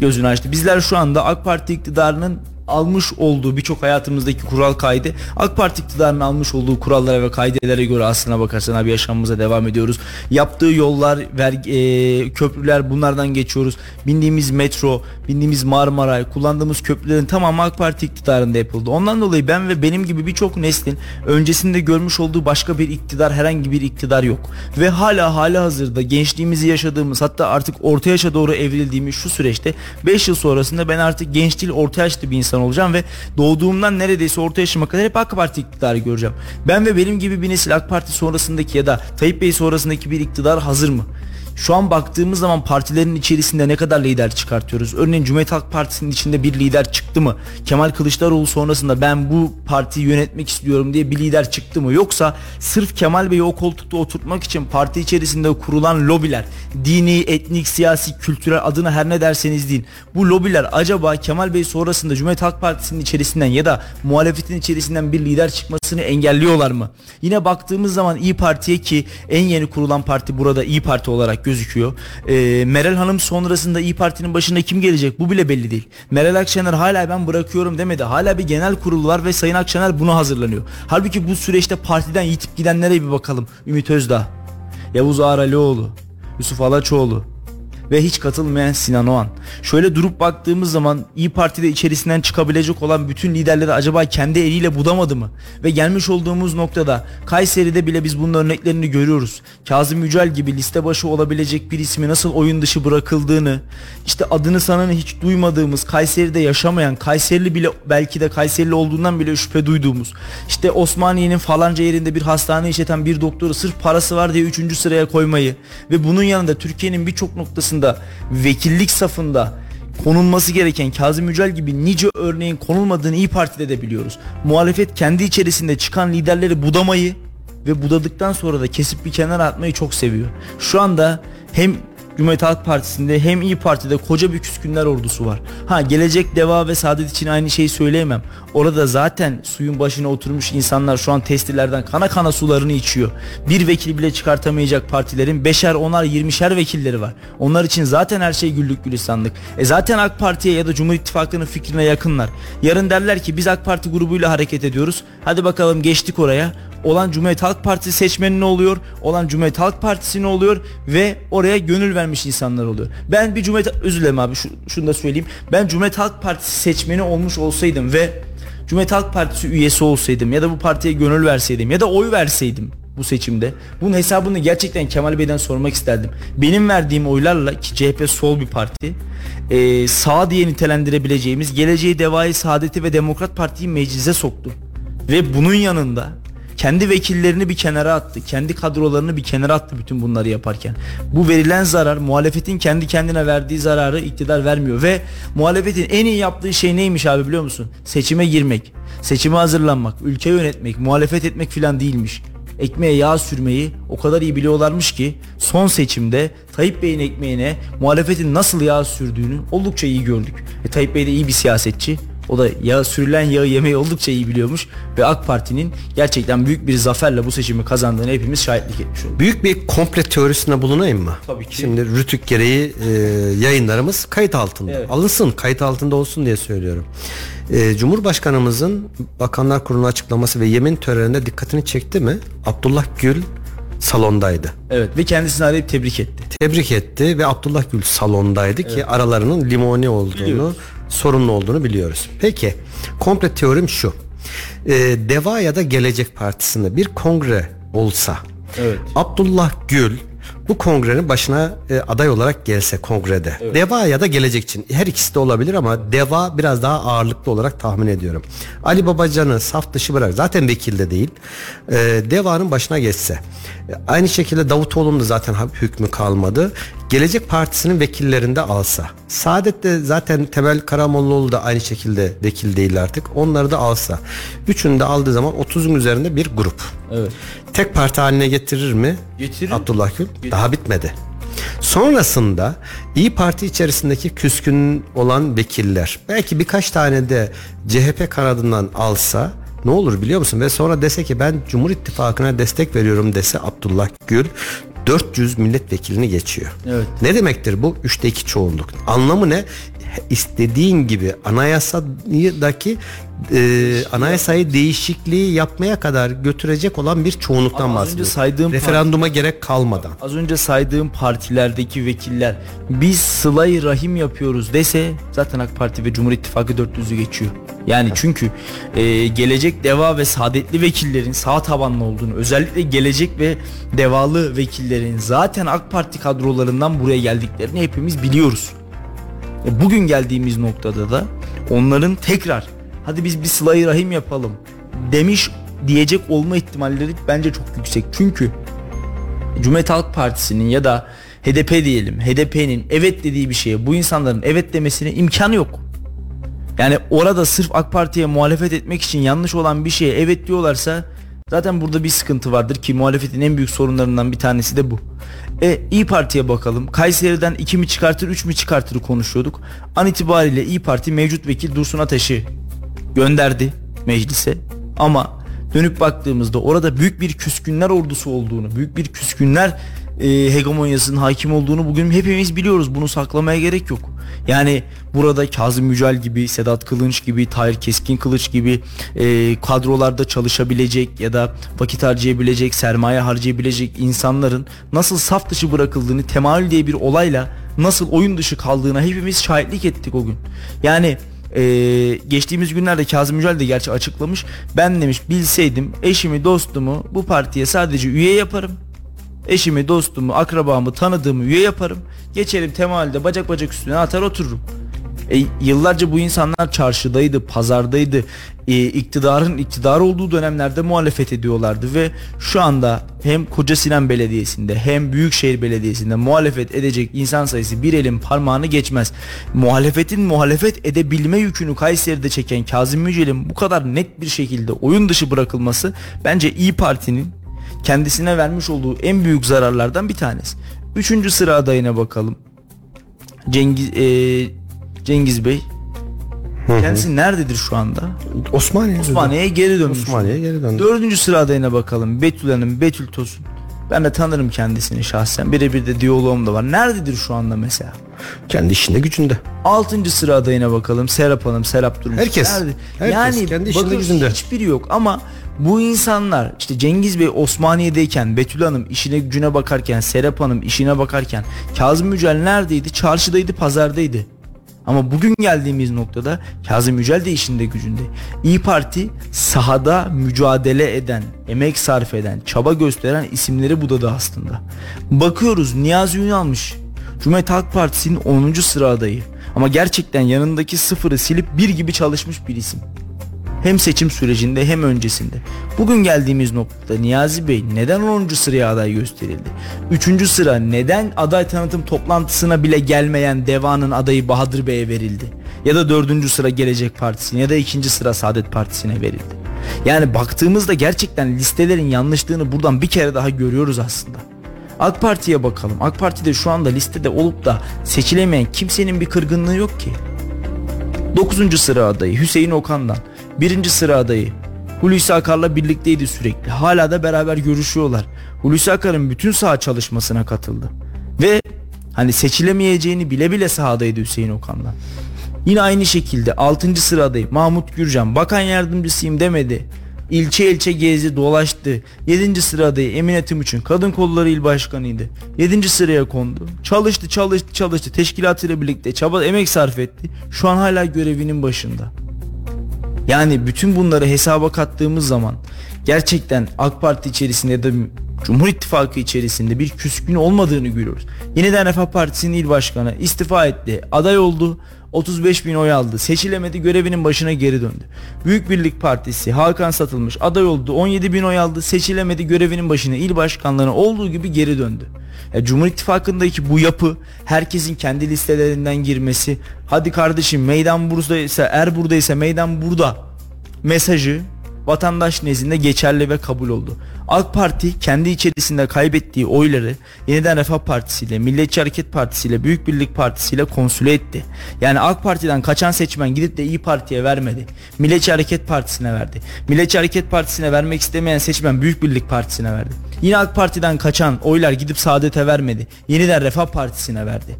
gözünü açtı. Bizler şu anda AK Parti iktidarının almış olduğu birçok hayatımızdaki kural kaydı AK Parti iktidarının almış olduğu kurallara ve kaidelere göre aslına bakarsan abi yaşamımıza devam ediyoruz. Yaptığı yollar, vergi, e, köprüler bunlardan geçiyoruz. Bindiğimiz metro, bindiğimiz Marmaray, kullandığımız köprülerin tamamı AK Parti iktidarında yapıldı. Ondan dolayı ben ve benim gibi birçok neslin öncesinde görmüş olduğu başka bir iktidar herhangi bir iktidar yok. Ve hala hala hazırda gençliğimizi yaşadığımız hatta artık orta yaşa doğru evrildiğimiz şu süreçte 5 yıl sonrasında ben artık genç değil orta yaşlı bir insan olacağım ve doğduğumdan neredeyse orta yaşıma kadar hep AK Parti iktidarı göreceğim. Ben ve benim gibi bir nesil AK Parti sonrasındaki ya da Tayyip Bey sonrasındaki bir iktidar hazır mı? Şu an baktığımız zaman partilerin içerisinde ne kadar lider çıkartıyoruz? Örneğin Cumhuriyet Halk Partisi'nin içinde bir lider çıktı mı? Kemal Kılıçdaroğlu sonrasında ben bu partiyi yönetmek istiyorum diye bir lider çıktı mı? Yoksa sırf Kemal Bey'i o koltukta oturtmak için parti içerisinde kurulan lobiler, dini, etnik, siyasi, kültürel adına her ne derseniz deyin. Bu lobiler acaba Kemal Bey sonrasında Cumhuriyet Halk Partisi'nin içerisinden ya da muhalefetin içerisinden bir lider çıkmasını engelliyorlar mı? Yine baktığımız zaman İyi Parti'ye ki en yeni kurulan parti burada İyi Parti olarak gözüküyor. E, Meral Hanım sonrasında İyi Parti'nin başında kim gelecek bu bile belli değil. Meral Akşener hala ben bırakıyorum demedi. Hala bir genel kurul var ve Sayın Akşener buna hazırlanıyor. Halbuki bu süreçte partiden yitip gidenlere bir bakalım. Ümit Özdağ, Yavuz Ağralioğlu, Yusuf Alaçoğlu, ve hiç katılmayan Sinan Oğan. Şöyle durup baktığımız zaman İyi Parti'de içerisinden çıkabilecek olan bütün liderleri acaba kendi eliyle budamadı mı? Ve gelmiş olduğumuz noktada Kayseri'de bile biz bunun örneklerini görüyoruz. Kazım Yücel gibi liste başı olabilecek bir ismi nasıl oyun dışı bırakıldığını, işte adını sanını hiç duymadığımız, Kayseri'de yaşamayan, Kayserili bile belki de Kayserili olduğundan bile şüphe duyduğumuz, işte Osmaniye'nin falanca yerinde bir hastane işleten bir doktoru sırf parası var diye 3. sıraya koymayı ve bunun yanında Türkiye'nin birçok noktasında vekillik safında konulması gereken Kazım Yücel gibi nice örneğin konulmadığını İyi Parti'de de biliyoruz. Muhalefet kendi içerisinde çıkan liderleri budamayı ve budadıktan sonra da kesip bir kenara atmayı çok seviyor. Şu anda hem Cumhuriyet Halk Partisi'nde hem İyi Parti'de koca bir küskünler ordusu var. Ha gelecek deva ve saadet için aynı şeyi söyleyemem. Orada zaten suyun başına oturmuş insanlar şu an testilerden kana kana sularını içiyor. Bir vekil bile çıkartamayacak partilerin beşer, onar, yirmişer vekilleri var. Onlar için zaten her şey güllük gülistanlık. E zaten AK Parti'ye ya da Cumhur İttifakı'nın fikrine yakınlar. Yarın derler ki biz AK Parti grubuyla hareket ediyoruz. Hadi bakalım geçtik oraya olan Cumhuriyet Halk Partisi seçmeni ne oluyor? Olan Cumhuriyet Halk Partisi ne oluyor? Ve oraya gönül vermiş insanlar oluyor. Ben bir Cumhuriyet özür dilerim abi şu, şunu da söyleyeyim. Ben Cumhuriyet Halk Partisi seçmeni olmuş olsaydım ve Cumhuriyet Halk Partisi üyesi olsaydım ya da bu partiye gönül verseydim ya da oy verseydim bu seçimde. Bunun hesabını gerçekten Kemal Bey'den sormak isterdim. Benim verdiğim oylarla ki CHP sol bir parti e, sağ diye nitelendirebileceğimiz Geleceği Devayı Saadeti ve Demokrat Parti'yi meclise soktu. Ve bunun yanında kendi vekillerini bir kenara attı. Kendi kadrolarını bir kenara attı bütün bunları yaparken. Bu verilen zarar muhalefetin kendi kendine verdiği zararı iktidar vermiyor ve muhalefetin en iyi yaptığı şey neymiş abi biliyor musun? Seçime girmek, seçime hazırlanmak, ülke yönetmek, muhalefet etmek filan değilmiş ekmeğe yağ sürmeyi o kadar iyi biliyorlarmış ki son seçimde Tayyip Bey'in ekmeğine muhalefetin nasıl yağ sürdüğünü oldukça iyi gördük. E, Tayyip Bey de iyi bir siyasetçi. O da yağ sürülen yağı yemeyi oldukça iyi biliyormuş ve AK Parti'nin gerçekten büyük bir zaferle bu seçimi kazandığını hepimiz şahitlik etmiş olduk. Büyük bir komple teorisine bulunayım mı? Tabii ki. Şimdi rütük gereği e, yayınlarımız kayıt altında. Evet. Alınsın kayıt altında olsun diye söylüyorum. E, Cumhurbaşkanımızın Bakanlar Kurulu açıklaması ve yemin töreninde dikkatini çekti mi? Abdullah Gül salondaydı. Evet ve kendisini arayıp tebrik etti. Tebrik etti ve Abdullah Gül salondaydı ki aralarının limoni olduğunu, Biliyoruz. Sorunlu olduğunu biliyoruz. Peki komple teorim şu. E, Deva ya da Gelecek Partisi'nde bir kongre olsa Evet. Abdullah Gül bu kongrenin başına e, aday olarak gelse kongrede. Deva ya da gelecek için her ikisi de olabilir ama Deva biraz daha ağırlıklı olarak tahmin ediyorum. Ali Babacan'ı saf dışı bırak zaten vekil de değil. E, Deva'nın başına geçse. E, aynı şekilde Davutoğlu'nun da zaten hükmü kalmadı. Gelecek Partisi'nin vekillerinde alsa. Saadet de zaten Temel Karamollaoğlu da aynı şekilde vekil değil artık. Onları da alsa. Üçünü de aldığı zaman 30'un üzerinde bir grup. Evet. Tek parti haline getirir mi? Getirir. Abdullah Gül. Daha bitmedi. Sonrasında İyi Parti içerisindeki küskün olan vekiller belki birkaç tane de CHP kanadından alsa ne olur biliyor musun? Ve sonra dese ki ben Cumhur İttifakı'na destek veriyorum dese Abdullah Gül 400 milletvekilini geçiyor. Evet. Ne demektir bu? Üçte iki çoğunluk. Anlamı ne? İstediğin gibi anayasadaki e, anayasayı değişikliği yapmaya kadar götürecek olan bir çoğunluktan Ama az önce bahsediyoruz. saydığım Referanduma gerek kalmadan. Az önce saydığım partilerdeki vekiller biz sılayı rahim yapıyoruz dese zaten AK Parti ve Cumhur İttifakı 400'ü geçiyor. Yani çünkü e, gelecek deva ve saadetli vekillerin sağ tabanlı olduğunu özellikle gelecek ve devalı vekillerin zaten AK Parti kadrolarından buraya geldiklerini hepimiz biliyoruz. E, bugün geldiğimiz noktada da onların tekrar hadi biz bir sılayı rahim yapalım demiş diyecek olma ihtimalleri bence çok yüksek. Çünkü Cumhuriyet Halk Partisi'nin ya da HDP diyelim HDP'nin evet dediği bir şeye bu insanların evet demesine imkanı yok. Yani orada sırf AK Parti'ye muhalefet etmek için yanlış olan bir şeye evet diyorlarsa zaten burada bir sıkıntı vardır ki muhalefetin en büyük sorunlarından bir tanesi de bu. E İyi Parti'ye bakalım. Kayseri'den 2 mi çıkartır 3 mü çıkartır konuşuyorduk. An itibariyle İyi Parti mevcut vekil Dursun Ateş'i gönderdi meclise. Ama dönüp baktığımızda orada büyük bir küskünler ordusu olduğunu, büyük bir küskünler e, hegemonyasının hakim olduğunu bugün hepimiz biliyoruz. Bunu saklamaya gerek yok. Yani burada Kazım Yücel gibi, Sedat Kılınç gibi, Tahir Keskin Kılıç gibi e, kadrolarda çalışabilecek ya da vakit harcayabilecek, sermaye harcayabilecek insanların nasıl saf dışı bırakıldığını temayül diye bir olayla nasıl oyun dışı kaldığına hepimiz şahitlik ettik o gün. Yani ee, geçtiğimiz günlerde Kazım Yücel de gerçi açıklamış. Ben demiş bilseydim eşimi dostumu bu partiye sadece üye yaparım. Eşimi dostumu akrabamı tanıdığımı üye yaparım. Geçerim temalde bacak bacak üstüne atar otururum. E, yıllarca bu insanlar çarşıdaydı, pazardaydı. E, iktidarın iktidar olduğu dönemlerde muhalefet ediyorlardı ve şu anda hem Koca Sinan Belediyesi'nde hem Büyükşehir Belediyesi'nde muhalefet edecek insan sayısı bir elin parmağını geçmez. Muhalefetin muhalefet edebilme yükünü Kayseri'de çeken Kazım Yücel'in bu kadar net bir şekilde oyun dışı bırakılması bence İyi Parti'nin kendisine vermiş olduğu en büyük zararlardan bir tanesi. Üçüncü sıra adayına bakalım. Cengiz e, Cengiz Bey Kendisi nerededir şu anda? Osmaniye. Osmaniye'ye geri dönmüş. Osmaniye'ye geri döndü. Dördüncü sıra adayına bakalım. Betül Hanım, Betül Tosun. Ben de tanırım kendisini şahsen. Birebir de diyaloğum da var. Nerededir şu anda mesela? Kendi işinde gücünde. Altıncı sıra adayına bakalım. Serap Hanım, Serap Durmuş. Herkes. Nerede? Herkes yani kendi işinde gücünde. hiçbiri yok ama bu insanlar işte Cengiz Bey Osmaniye'deyken, Betül Hanım işine gücüne bakarken, Serap Hanım işine bakarken, Kazım Yücel neredeydi? Çarşıdaydı, pazardaydı. Ama bugün geldiğimiz noktada Kazım Yücel de işinde gücünde. İyi Parti sahada mücadele eden, emek sarf eden, çaba gösteren isimleri budadı aslında. Bakıyoruz Niyazi Ünal'mış. Cumhuriyet Halk Partisi'nin 10. sıra adayı. Ama gerçekten yanındaki sıfırı silip bir gibi çalışmış bir isim. Hem seçim sürecinde hem öncesinde. Bugün geldiğimiz noktada Niyazi Bey neden 10. sıraya aday gösterildi? 3. sıra neden aday tanıtım toplantısına bile gelmeyen Deva'nın adayı Bahadır Bey'e verildi? Ya da 4. sıra Gelecek Partisi'ne ya da 2. sıra Saadet Partisi'ne verildi. Yani baktığımızda gerçekten listelerin yanlışlığını buradan bir kere daha görüyoruz aslında. AK Parti'ye bakalım. AK Parti'de şu anda listede olup da seçilemeyen kimsenin bir kırgınlığı yok ki. 9. sıra adayı Hüseyin Okan'dan. 1. sıra adayı Hulusi Akar'la birlikteydi sürekli. Hala da beraber görüşüyorlar. Hulusi Akar'ın bütün saha çalışmasına katıldı. Ve hani seçilemeyeceğini bile bile sahadaydı Hüseyin Okan'dan. Yine aynı şekilde 6. sıradayım Mahmut Gürcan bakan yardımcısıyım demedi. İlçe ilçe gezdi dolaştı. 7. sıradayı Emine Timuçin kadın kolları il başkanıydı. 7. sıraya kondu. Çalıştı çalıştı çalıştı teşkilatıyla birlikte çaba emek sarf etti. Şu an hala görevinin başında. Yani bütün bunları hesaba kattığımız zaman gerçekten AK Parti içerisinde ya da Cumhur İttifakı içerisinde bir küskün olmadığını görüyoruz. Yeniden Refah Partisi'nin il başkanı istifa etti. Aday oldu. 35 bin oy aldı. Seçilemedi görevinin başına geri döndü. Büyük Birlik Partisi Hakan Satılmış aday oldu. 17 bin oy aldı. Seçilemedi görevinin başına il başkanlığına olduğu gibi geri döndü. Ya Cumhur İttifakı'ndaki bu yapı herkesin kendi listelerinden girmesi hadi kardeşim meydan buradaysa er buradaysa meydan burada mesajı vatandaş nezdinde geçerli ve kabul oldu. AK Parti kendi içerisinde kaybettiği oyları Yeniden Refah Partisi ile Milliyetçi Hareket Partisi ile Büyük Birlik Partisi ile konsüle etti. Yani AK Parti'den kaçan seçmen gidip de İyi Parti'ye vermedi. Milliyetçi Hareket Partisi'ne verdi. Milliyetçi Hareket Partisi'ne vermek istemeyen seçmen Büyük Birlik Partisi'ne verdi. Yine AK Parti'den kaçan oylar gidip Saadet'e vermedi. Yeniden Refah Partisi'ne verdi.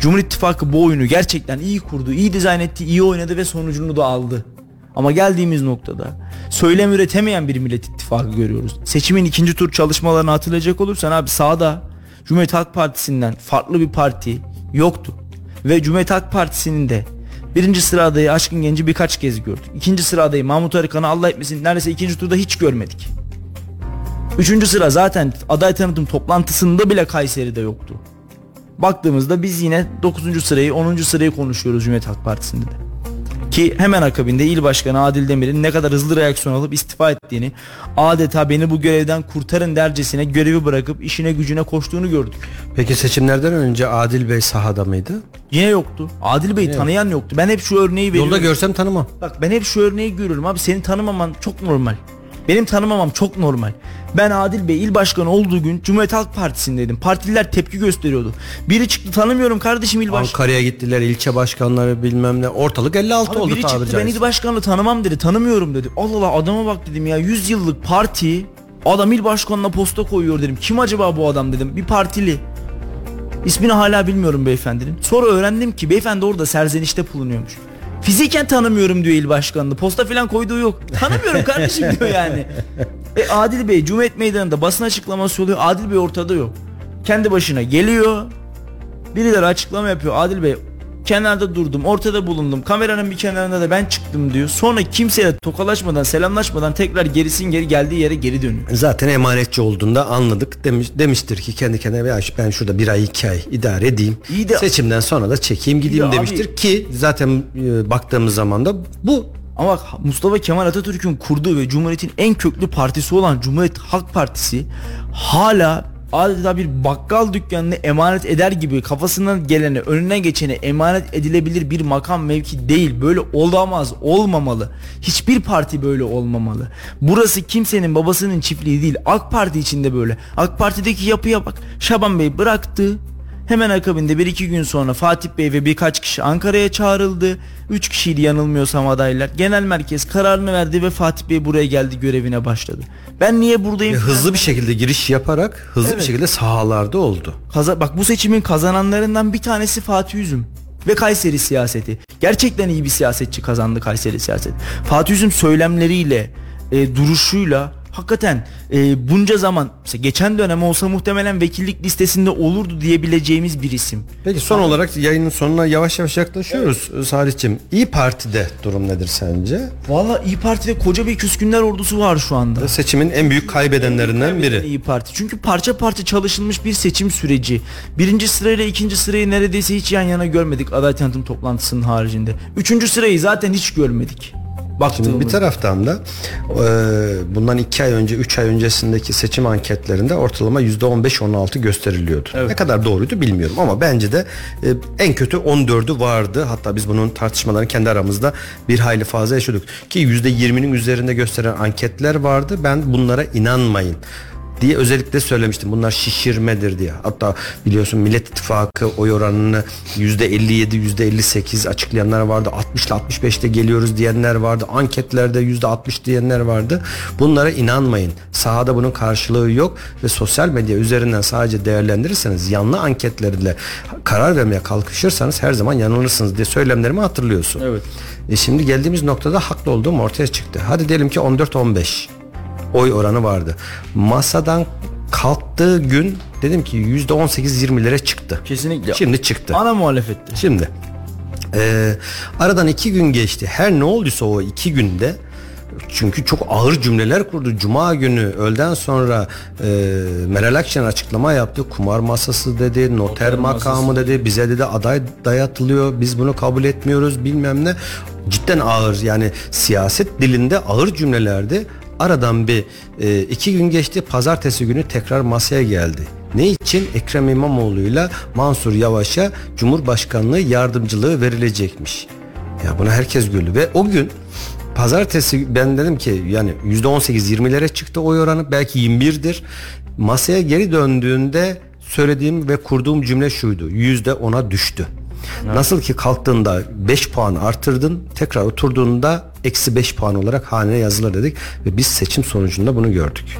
Cumhur İttifakı bu oyunu gerçekten iyi kurdu, iyi dizayn etti, iyi oynadı ve sonucunu da aldı. Ama geldiğimiz noktada söylem üretemeyen bir Millet İttifakı görüyoruz. Seçimin ikinci tur çalışmalarını hatırlayacak olursan abi sağda Cumhuriyet Halk Partisi'nden farklı bir parti yoktu. Ve Cumhuriyet Halk Partisi'nin de birinci sıra adayı Aşkın Genci birkaç kez gördük. İkinci sıra adayı Mahmut Arıkan'ı Allah etmesin neredeyse ikinci turda hiç görmedik. Üçüncü sıra zaten aday tanıtım toplantısında bile Kayseri'de yoktu. Baktığımızda biz yine 9. sırayı 10. sırayı konuşuyoruz Cumhuriyet Halk Partisi'nde de. Ki hemen akabinde il başkanı Adil Demir'in ne kadar hızlı reaksiyon alıp istifa ettiğini adeta beni bu görevden kurtarın dercesine görevi bırakıp işine gücüne koştuğunu gördük. Peki seçimlerden önce Adil Bey sahada mıydı? Yine yoktu. Adil Bey'i tanıyan yoktu. Ben hep şu örneği veriyorum. Yolda görsem tanımam. Bak ben hep şu örneği görüyorum abi seni tanımaman çok normal. Benim tanımamam çok normal. Ben Adil Bey il başkanı olduğu gün Cumhuriyet Halk Partisi'ndeydim. Partililer tepki gösteriyordu. Biri çıktı tanımıyorum kardeşim il baş. Ankara'ya gittiler ilçe başkanları bilmem ne. Ortalık 56 Abi oldu biri tabiri çıktı ben il başkanını tanımam dedi. Tanımıyorum dedi. Allah Allah adama bak dedim ya 100 yıllık parti adam il başkanına posta koyuyor dedim. Kim acaba bu adam dedim. Bir partili. İsmini hala bilmiyorum beyefendinin. Sonra öğrendim ki beyefendi orada serzenişte bulunuyormuş. Fiziken tanımıyorum diyor il başkanını. Posta falan koyduğu yok. Tanımıyorum kardeşim diyor yani. E Adil Bey Cumhuriyet Meydanı'nda basın açıklaması oluyor. Adil Bey ortada yok. Kendi başına geliyor. Birileri açıklama yapıyor. Adil Bey kenarda durdum, ortada bulundum. Kameranın bir kenarında da ben çıktım diyor. Sonra kimseyle tokalaşmadan, selamlaşmadan tekrar gerisin geri geldiği yere geri dönüyor. Zaten emanetçi olduğunda anladık demiş, demiştir ki kendi kendine "Ya ben şurada bir ay iki ay idare edeyim. İyi de- Seçimden sonra da çekeyim gideyim abi- demiştir ki zaten e, baktığımız zaman da bu Ama bak Mustafa Kemal Atatürk'ün kurduğu ve Cumhuriyet'in en köklü partisi olan Cumhuriyet Halk Partisi hala adeta bir bakkal dükkanını emanet eder gibi kafasından gelene önüne geçene emanet edilebilir bir makam mevki değil. Böyle olamaz olmamalı. Hiçbir parti böyle olmamalı. Burası kimsenin babasının çiftliği değil. AK Parti içinde böyle. AK Parti'deki yapıya bak. Şaban Bey bıraktı. Hemen akabinde bir iki gün sonra Fatih Bey ve birkaç kişi Ankara'ya çağrıldı. Üç kişiydi yanılmıyorsam adaylar. Genel merkez kararını verdi ve Fatih Bey buraya geldi görevine başladı. Ben niye buradayım? e, hızlı bir şekilde giriş yaparak hızlı bir Evet. şekilde sahalarda oldu. Kaza bak bu seçimin kazananlarından bir tanesi Fatih Üzüm ve Kayseri siyaseti. Gerçekten iyi bir siyasetçi kazandı Kayseri siyaset. Fatih Üzüm söylemleriyle, e, duruşuyla hakikaten e, bunca zaman mesela geçen dönem olsa muhtemelen vekillik listesinde olurdu diyebileceğimiz bir isim. Peki son olarak yayının sonuna yavaş yavaş yaklaşıyoruz evet. Salih'cim. İyi Parti'de durum nedir sence? Valla İyi Parti'de koca bir küskünler ordusu var şu anda. Seçimin en büyük kaybedenlerinden biri. İyi Parti. Çünkü parça parça çalışılmış bir seçim süreci. Birinci sırayla ikinci sırayı neredeyse hiç yan yana görmedik aday tanıtım toplantısının haricinde. Üçüncü sırayı zaten hiç görmedik. Şimdi bir taraftan da e, bundan iki ay önce, üç ay öncesindeki seçim anketlerinde ortalama yüzde 15-16 gösteriliyordu. Evet. Ne kadar doğruydu bilmiyorum ama bence de e, en kötü 14'ü vardı. Hatta biz bunun tartışmalarını kendi aramızda bir hayli fazla yaşadık. Ki yüzde 20'nin üzerinde gösteren anketler vardı. Ben bunlara inanmayın diye özellikle söylemiştim. Bunlar şişirmedir diye. Hatta biliyorsun Millet İttifakı oy oranını %57, %58 açıklayanlar vardı. 60 ile 65'te geliyoruz diyenler vardı. Anketlerde %60 diyenler vardı. Bunlara inanmayın. Sahada bunun karşılığı yok ve sosyal medya üzerinden sadece değerlendirirseniz yanlı anketlerle karar vermeye kalkışırsanız her zaman yanılırsınız diye söylemlerimi hatırlıyorsun. Evet. E şimdi geldiğimiz noktada haklı olduğum ortaya çıktı. Hadi diyelim ki 14-15 oy oranı vardı. Masadan kalktığı gün dedim ki yüzde 18-20'lere çıktı. Kesinlikle. Şimdi çıktı. Ana muhalefetti. Şimdi e, aradan iki gün geçti. Her ne olduysa o iki günde çünkü çok ağır cümleler kurdu. Cuma günü öğleden sonra e, Meral Akşener açıklama yaptı. Kumar masası dedi, noter, noter makamı masası. dedi. Bize dedi aday dayatılıyor. Biz bunu kabul etmiyoruz bilmem ne. Cidden ağır yani siyaset dilinde ağır cümlelerdi. Aradan bir e, iki gün geçti. Pazartesi günü tekrar masaya geldi. Ne için? Ekrem İmamoğlu'yla Mansur Yavaş'a Cumhurbaşkanlığı yardımcılığı verilecekmiş. Ya buna herkes güldü ve o gün pazartesi ben dedim ki yani %18-20'lere çıktı oy oranı belki 21'dir. Masaya geri döndüğünde söylediğim ve kurduğum cümle şuydu. %10'a düştü. Evet. Nasıl ki kalktığında 5 puan artırdın tekrar oturduğunda eksi 5 puan olarak hanene yazılır dedik ve biz seçim sonucunda bunu gördük.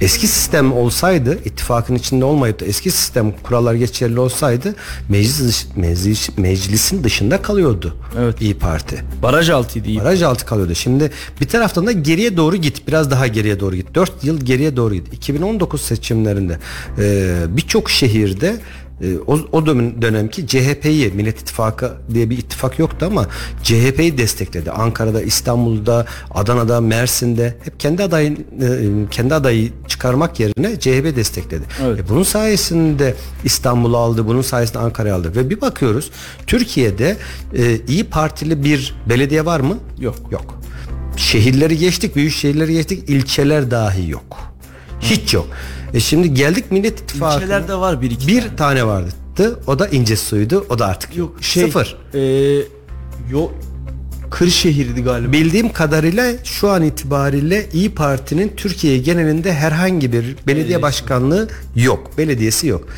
Eski sistem olsaydı ittifakın içinde olmayıp da eski sistem kurallar geçerli olsaydı meclis, meclis meclisin dışında kalıyordu. Evet. İyi Parti. Baraj altıydı. İyi. Baraj altı kalıyordu. Şimdi bir taraftan da geriye doğru git. Biraz daha geriye doğru git. 4 yıl geriye doğru git. 2019 seçimlerinde e, birçok şehirde ee, o, o dönemki CHP'yi Millet İttifakı diye bir ittifak yoktu ama CHP'yi destekledi. Ankara'da, İstanbul'da, Adana'da, Mersin'de hep kendi adayın e, kendi adayı çıkarmak yerine CHP destekledi. Evet. E bunun sayesinde İstanbul'u aldı, bunun sayesinde Ankara'yı aldı ve bir bakıyoruz Türkiye'de e, iyi Partili bir belediye var mı? Yok. Yok. Şehirleri geçtik, büyük şehirleri geçtik, ilçeler dahi yok. Hiç yok. E şimdi geldik Millet İttifakı. İlçelerde var bir iki. Bir tane, tane vardı. O da ince suydu. O da artık yok. Şey, sıfır. E, yok. Kırşehir'di galiba. Bildiğim kadarıyla şu an itibariyle İyi Parti'nin Türkiye genelinde herhangi bir belediye başkanlığı yok. Belediyesi yok.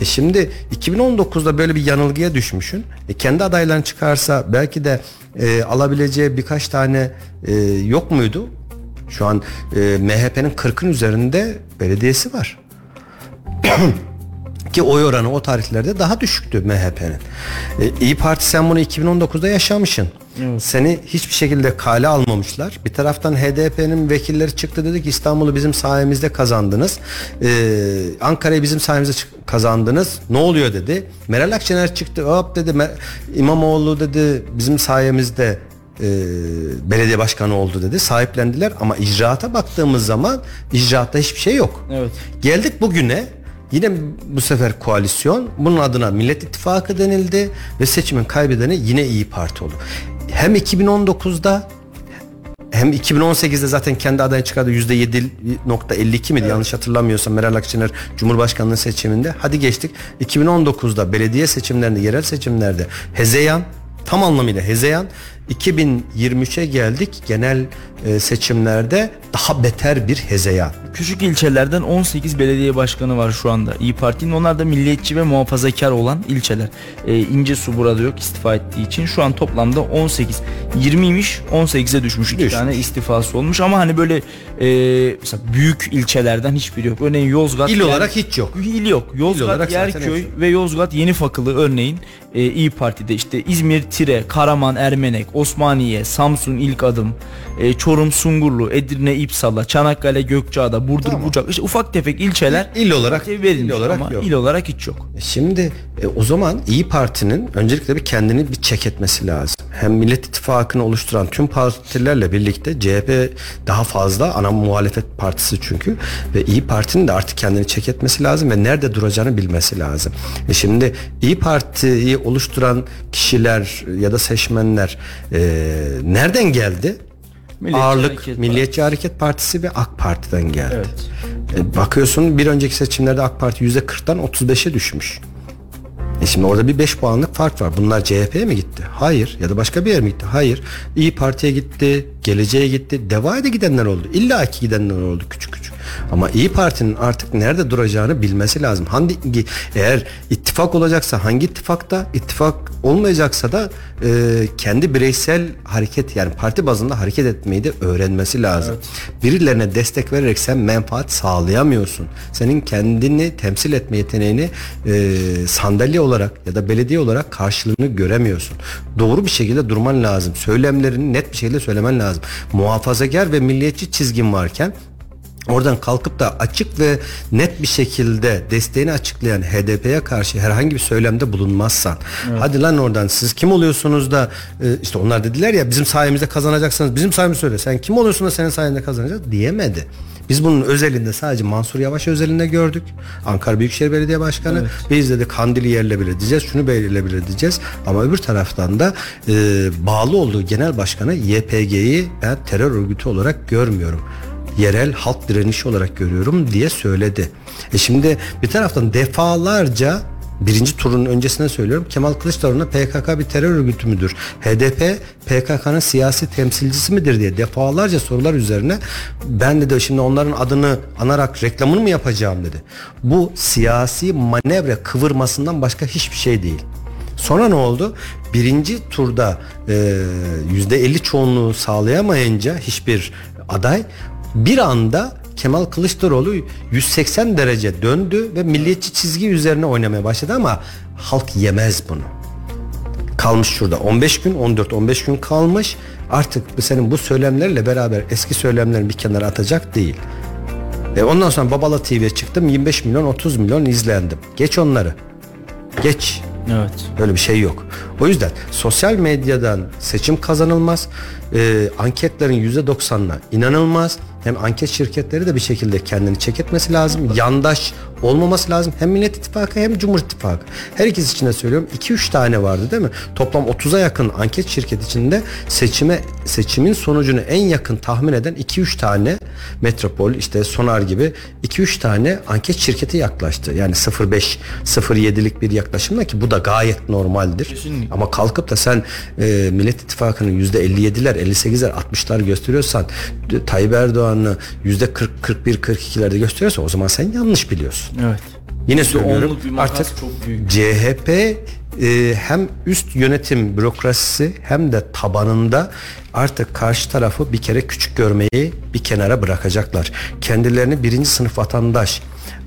E şimdi 2019'da böyle bir yanılgıya düşmüşün. E kendi adaylarını çıkarsa belki de e, alabileceği birkaç tane e, yok muydu? Şu an e, MHP'nin 40'ın üzerinde belediyesi var. Ki oy oranı o tarihlerde daha düşüktü MHP'nin. E, İyi Parti sen bunu 2019'da yaşamışsın. Evet. Seni hiçbir şekilde kale almamışlar. Bir taraftan HDP'nin vekilleri çıktı dedi ki İstanbul'u bizim sayemizde kazandınız. Ee, Ankara'yı bizim sayemizde kazandınız. Ne oluyor dedi. Meral Akşener çıktı. Hop dedi İmamoğlu dedi bizim sayemizde e, belediye başkanı oldu dedi. Sahiplendiler ama icraata baktığımız zaman icraatta hiçbir şey yok. Evet. Geldik bugüne Yine bu sefer koalisyon bunun adına Millet İttifakı denildi ve seçimin kaybedeni yine İyi Parti oldu. Hem 2019'da hem 2018'de zaten kendi adayını çıkardı %7.52 miydi evet. yanlış hatırlamıyorsam Meral Akşener Cumhurbaşkanlığı seçiminde. Hadi geçtik 2019'da belediye seçimlerinde yerel seçimlerde hezeyan tam anlamıyla hezeyan 2023'e geldik. Genel seçimlerde daha beter bir hezeyan. Küçük ilçelerden 18 belediye başkanı var şu anda İyi Parti'nin. Onlar da milliyetçi ve muhafazakar olan ilçeler. E, İnce Su burada yok istifa ettiği için. Şu an toplamda 18. 20'ymiş 18'e düşmüş. iki tane istifası olmuş ama hani böyle e, mesela büyük ilçelerden hiçbiri yok. Örneğin Yozgat. İl yer, olarak hiç yok. İl yok. Yozgat, Yerköy ve Yozgat Yeni Fakılı örneğin e, İyi Parti'de işte İzmir, Tire, Karaman, Ermenek, Osmaniye, Samsun ilk adım, e, Çorum, Sungurlu, Edirne, İpsala, Çanakkale, Gökçeada, Burdur, tamam. Bucak işte ufak tefek ilçeler il olarak verilmiş il olarak ama yok. il olarak hiç yok. E, şimdi e, o zaman İyi Parti'nin öncelikle bir kendini bir çek etmesi lazım. Hem Millet İttifakı'nı oluşturan tüm partilerle birlikte CHP daha fazla ana muhalefet partisi çünkü ve İyi Parti'nin de artık kendini çek etmesi lazım ve nerede duracağını bilmesi lazım. E şimdi İyi Parti'yi oluşturan kişiler ya da seçmenler e, nereden geldi? Milliyetçi Ağırlık Hareket Milliyetçi Hareket Partisi ve AK Parti'den geldi. Evet. E, bakıyorsun bir önceki seçimlerde AK Parti %40'dan 35'e düşmüş. E şimdi orada bir 5 puanlık fark var. Bunlar CHP'ye mi gitti? Hayır. Ya da başka bir yere mi gitti? Hayır. İyi Parti'ye gitti, Geleceğe gitti. Deva'ya da gidenler oldu. İlla ki gidenler oldu küçük küçük. Ama İyi Parti'nin artık nerede duracağını bilmesi lazım. Hangi eğer ittifak olacaksa hangi ittifakta, ittifak olmayacaksa da e, kendi bireysel hareket yani parti bazında hareket etmeyi de öğrenmesi lazım. Evet. Birilerine destek vererek sen menfaat sağlayamıyorsun. Senin kendini temsil etme yeteneğini e, sandalye olarak ya da belediye olarak karşılığını göremiyorsun. Doğru bir şekilde durman lazım. Söylemlerini net bir şekilde söylemen lazım. Muhafazakar ve milliyetçi çizgin varken Oradan kalkıp da açık ve net bir şekilde desteğini açıklayan HDP'ye karşı herhangi bir söylemde bulunmazsan evet. hadi lan oradan siz kim oluyorsunuz da e, işte onlar dediler ya bizim sayemizde kazanacaksınız bizim sayemizde söyle sen kim oluyorsun da senin sayende kazanacağız diyemedi. Biz bunun özelinde sadece Mansur Yavaş özelinde gördük. Ankara Büyükşehir Belediye Başkanı. Evet. Biz dedik Kandil'i yerle bile diyeceğiz. Şunu belirle bile diyeceğiz. Ama öbür taraftan da e, bağlı olduğu genel başkanı YPG'yi ben terör örgütü olarak görmüyorum yerel halk direnişi olarak görüyorum diye söyledi. E şimdi bir taraftan defalarca birinci turun öncesine söylüyorum Kemal Kılıçdaroğlu'na PKK bir terör örgütü müdür? HDP PKK'nın siyasi temsilcisi midir diye defalarca sorular üzerine ben de şimdi onların adını anarak reklamını mı yapacağım dedi. Bu siyasi manevra kıvırmasından başka hiçbir şey değil. Sonra ne oldu? Birinci turda yüzde 50 çoğunluğu sağlayamayınca hiçbir aday bir anda Kemal Kılıçdaroğlu 180 derece döndü ve milliyetçi çizgi üzerine oynamaya başladı ama halk yemez bunu. Kalmış şurada 15 gün 14-15 gün kalmış artık senin bu söylemlerle beraber eski söylemlerin bir kenara atacak değil. E ondan sonra Babala TV'ye çıktım 25 milyon 30 milyon izlendim. Geç onları. Geç. Evet. Böyle bir şey yok. O yüzden sosyal medyadan seçim kazanılmaz. Ee, anketlerin %90'ına inanılmaz. Hem anket şirketleri de bir şekilde kendini çek etmesi lazım. Yandaş olmaması lazım. Hem Millet İttifakı hem Cumhur İttifakı. Her ikisi için de söylüyorum. 2-3 tane vardı değil mi? Toplam 30'a yakın anket şirket içinde seçime seçimin sonucunu en yakın tahmin eden 2-3 tane Metropol işte Sonar gibi 2-3 tane anket şirketi yaklaştı. Yani 0.5 0.7'lik bir yaklaşımla ki bu da gayet normaldir. Kesinlikle. Ama kalkıp da sen e, Millet İttifakı'nın %57'ler 58'ler 60'lar gösteriyorsan Tayyip Erdoğan'ı %40 41 42'lerde gösteriyorsa o zaman sen yanlış biliyorsun. Evet. Yine söylüyorum artık çok büyük. CHP e, hem üst yönetim bürokrasisi hem de tabanında artık karşı tarafı bir kere küçük görmeyi bir kenara bırakacaklar. Kendilerini birinci sınıf vatandaş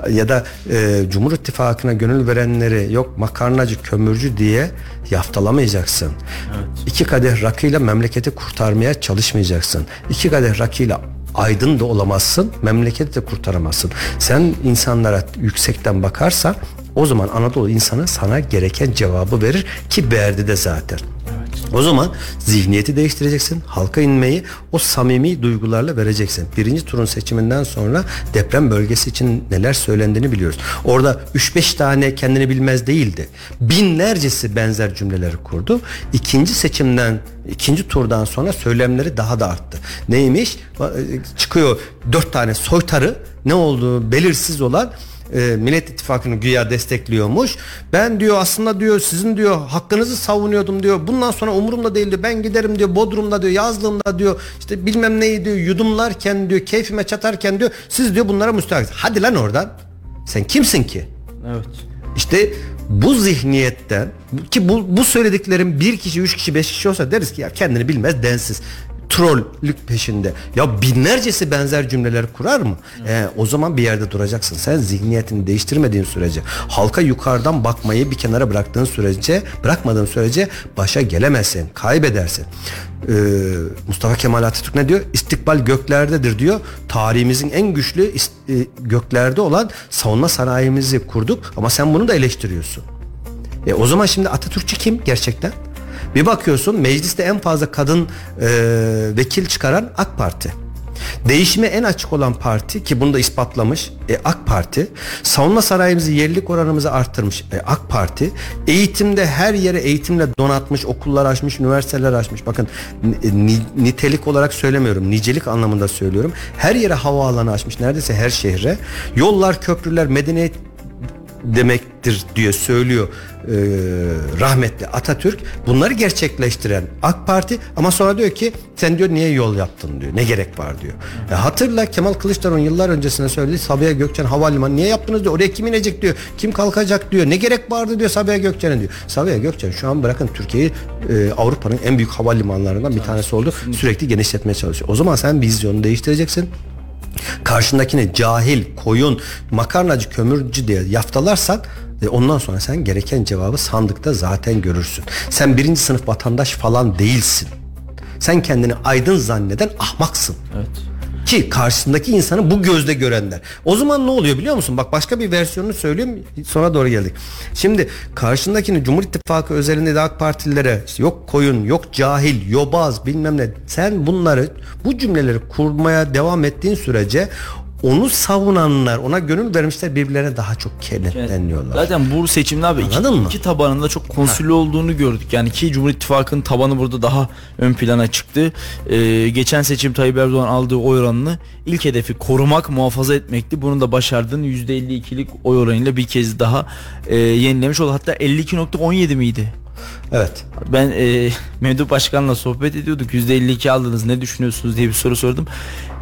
ya da e, Cumhur İttifakı'na gönül verenleri yok makarnacı kömürcü diye yaftalamayacaksın. Evet. İki kadeh rakıyla memleketi kurtarmaya çalışmayacaksın. İki kadeh rakıyla aydın da olamazsın, memleketi de kurtaramazsın. Sen insanlara yüksekten bakarsa o zaman Anadolu insanı sana gereken cevabı verir ki verdi de zaten. O zaman zihniyeti değiştireceksin. Halka inmeyi o samimi duygularla vereceksin. Birinci turun seçiminden sonra deprem bölgesi için neler söylendiğini biliyoruz. Orada 3-5 tane kendini bilmez değildi. Binlercesi benzer cümleleri kurdu. İkinci seçimden ikinci turdan sonra söylemleri daha da arttı. Neymiş? Çıkıyor dört tane soytarı ne olduğu belirsiz olan e, Millet İttifakı'nı güya destekliyormuş. Ben diyor aslında diyor sizin diyor hakkınızı savunuyordum diyor. Bundan sonra umurumda değildi. Ben giderim diyor Bodrum'da diyor yazlığımda diyor işte bilmem neyi diyor yudumlarken diyor keyfime çatarken diyor siz diyor bunlara müstahak. Hadi lan oradan. Sen kimsin ki? Evet. İşte bu zihniyetten ki bu, bu söylediklerim bir kişi, üç kişi, beş kişi olsa deriz ki ya kendini bilmez densiz trollük peşinde. Ya binlercesi benzer cümleler kurar mı? Ee, o zaman bir yerde duracaksın. Sen zihniyetini değiştirmediğin sürece, halka yukarıdan bakmayı bir kenara bıraktığın sürece, bırakmadığın sürece başa gelemezsin, kaybedersin. Ee, Mustafa Kemal Atatürk ne diyor? İstikbal göklerdedir diyor. Tarihimizin en güçlü e, göklerde olan savunma sanayimizi kurduk ama sen bunu da eleştiriyorsun. E, o zaman şimdi Atatürkçü kim gerçekten? Bir bakıyorsun mecliste en fazla kadın e, vekil çıkaran AK Parti. Değişime en açık olan parti ki bunu da ispatlamış e, AK Parti. Savunma sanayimizi yerlilik oranımızı arttırmış e, AK Parti. Eğitimde her yere eğitimle donatmış, okullar açmış, üniversiteler açmış. Bakın ni, nitelik olarak söylemiyorum, nicelik anlamında söylüyorum. Her yere havaalanı açmış, neredeyse her şehre. Yollar, köprüler, medeniyet demektir diye söylüyor e, rahmetli Atatürk. Bunları gerçekleştiren AK Parti ama sonra diyor ki sen diyor niye yol yaptın diyor. Ne gerek var diyor. E, hatırla Kemal Kılıçdaroğlu yıllar öncesine söyledi Sabiha Gökçen Havalimanı niye yaptınız diyor. Oraya kim inecek diyor. Kim kalkacak diyor. Ne gerek vardı diyor Sabiha Gökçen'e diyor. Sabiha Gökçen şu an bırakın Türkiye'yi e, Avrupa'nın en büyük havalimanlarından bir tanesi oldu. Sürekli genişletmeye çalışıyor. O zaman sen vizyonu değiştireceksin. Karşındakini cahil, koyun, makarnacı, kömürcü diye yaftalarsan ve ondan sonra sen gereken cevabı sandıkta zaten görürsün. Sen birinci sınıf vatandaş falan değilsin. Sen kendini aydın zanneden ahmaksın. Evet. Ki karşısındaki insanı bu gözle görenler. O zaman ne oluyor biliyor musun? Bak başka bir versiyonunu söyleyeyim sonra doğru geldik. Şimdi karşındakini Cumhur İttifakı özelinde de AK Partililere işte yok koyun, yok cahil, yobaz bilmem ne. Sen bunları bu cümleleri kurmaya devam ettiğin sürece onu savunanlar ona gönül vermişler birbirlerine daha çok kenetleniyorlar. Zaten bu seçimde abi iki, mı? iki tabanında çok konsülü ha. olduğunu gördük. Yani ki Cumhur İttifakı'nın tabanı burada daha ön plana çıktı. Ee, geçen seçim Tayyip Erdoğan aldığı oy oranını ilk hedefi korumak, muhafaza etmekti. Bunu da başardığını %52'lik oy oranıyla bir kez daha e, yenilemiş oldu. Hatta 52.17 miydi? Evet. Ben e, Memduh Başkan'la sohbet ediyorduk. %52 aldınız ne düşünüyorsunuz diye bir soru sordum.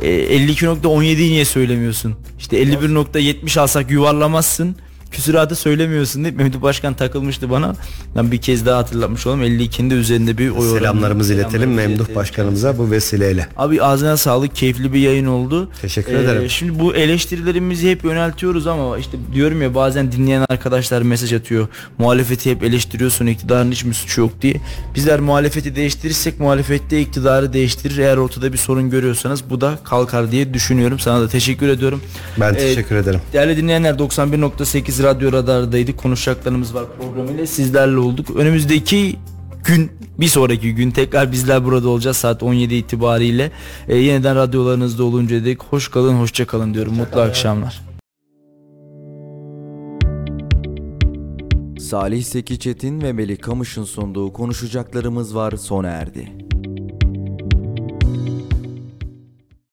E, 52.17'yi niye söylemiyorsun? İşte 51.70 alsak yuvarlamazsın. Küsuratı söylemiyorsun deyip Mehmet Başkan takılmıştı bana. Ben bir kez daha hatırlatmış olalım. 52'nin de üzerinde bir oy oranı. Selamlarımızı iletelim Memduh. Başkanımıza bu vesileyle. Abi ağzına sağlık keyifli bir yayın oldu. Teşekkür ederim. Şimdi bu eleştirilerimizi hep yöneltiyoruz ama işte diyorum ya bazen dinleyen arkadaşlar mesaj atıyor. Muhalefeti hep eleştiriyorsun iktidarın hiç mi suçu yok diye. Bizler muhalefeti değiştirirsek muhalefette iktidarı değiştirir. Eğer ortada bir sorun görüyorsanız bu da kalkar diye düşünüyorum. Sana da teşekkür ediyorum. Ben Ee, teşekkür ederim. Değerli dinleyenler 91.8 Radyo Radar'daydı. Konuşacaklarımız var programıyla sizlerle olduk. Önümüzdeki gün bir sonraki gün tekrar bizler burada olacağız saat 17 itibariyle. Ee, yeniden radyolarınızda olunca dek hoş kalın hoşça kalın diyorum. Mutlu akşamlar. Salih Seki Çetin ve Melih Kamış'ın sunduğu konuşacaklarımız var sona erdi.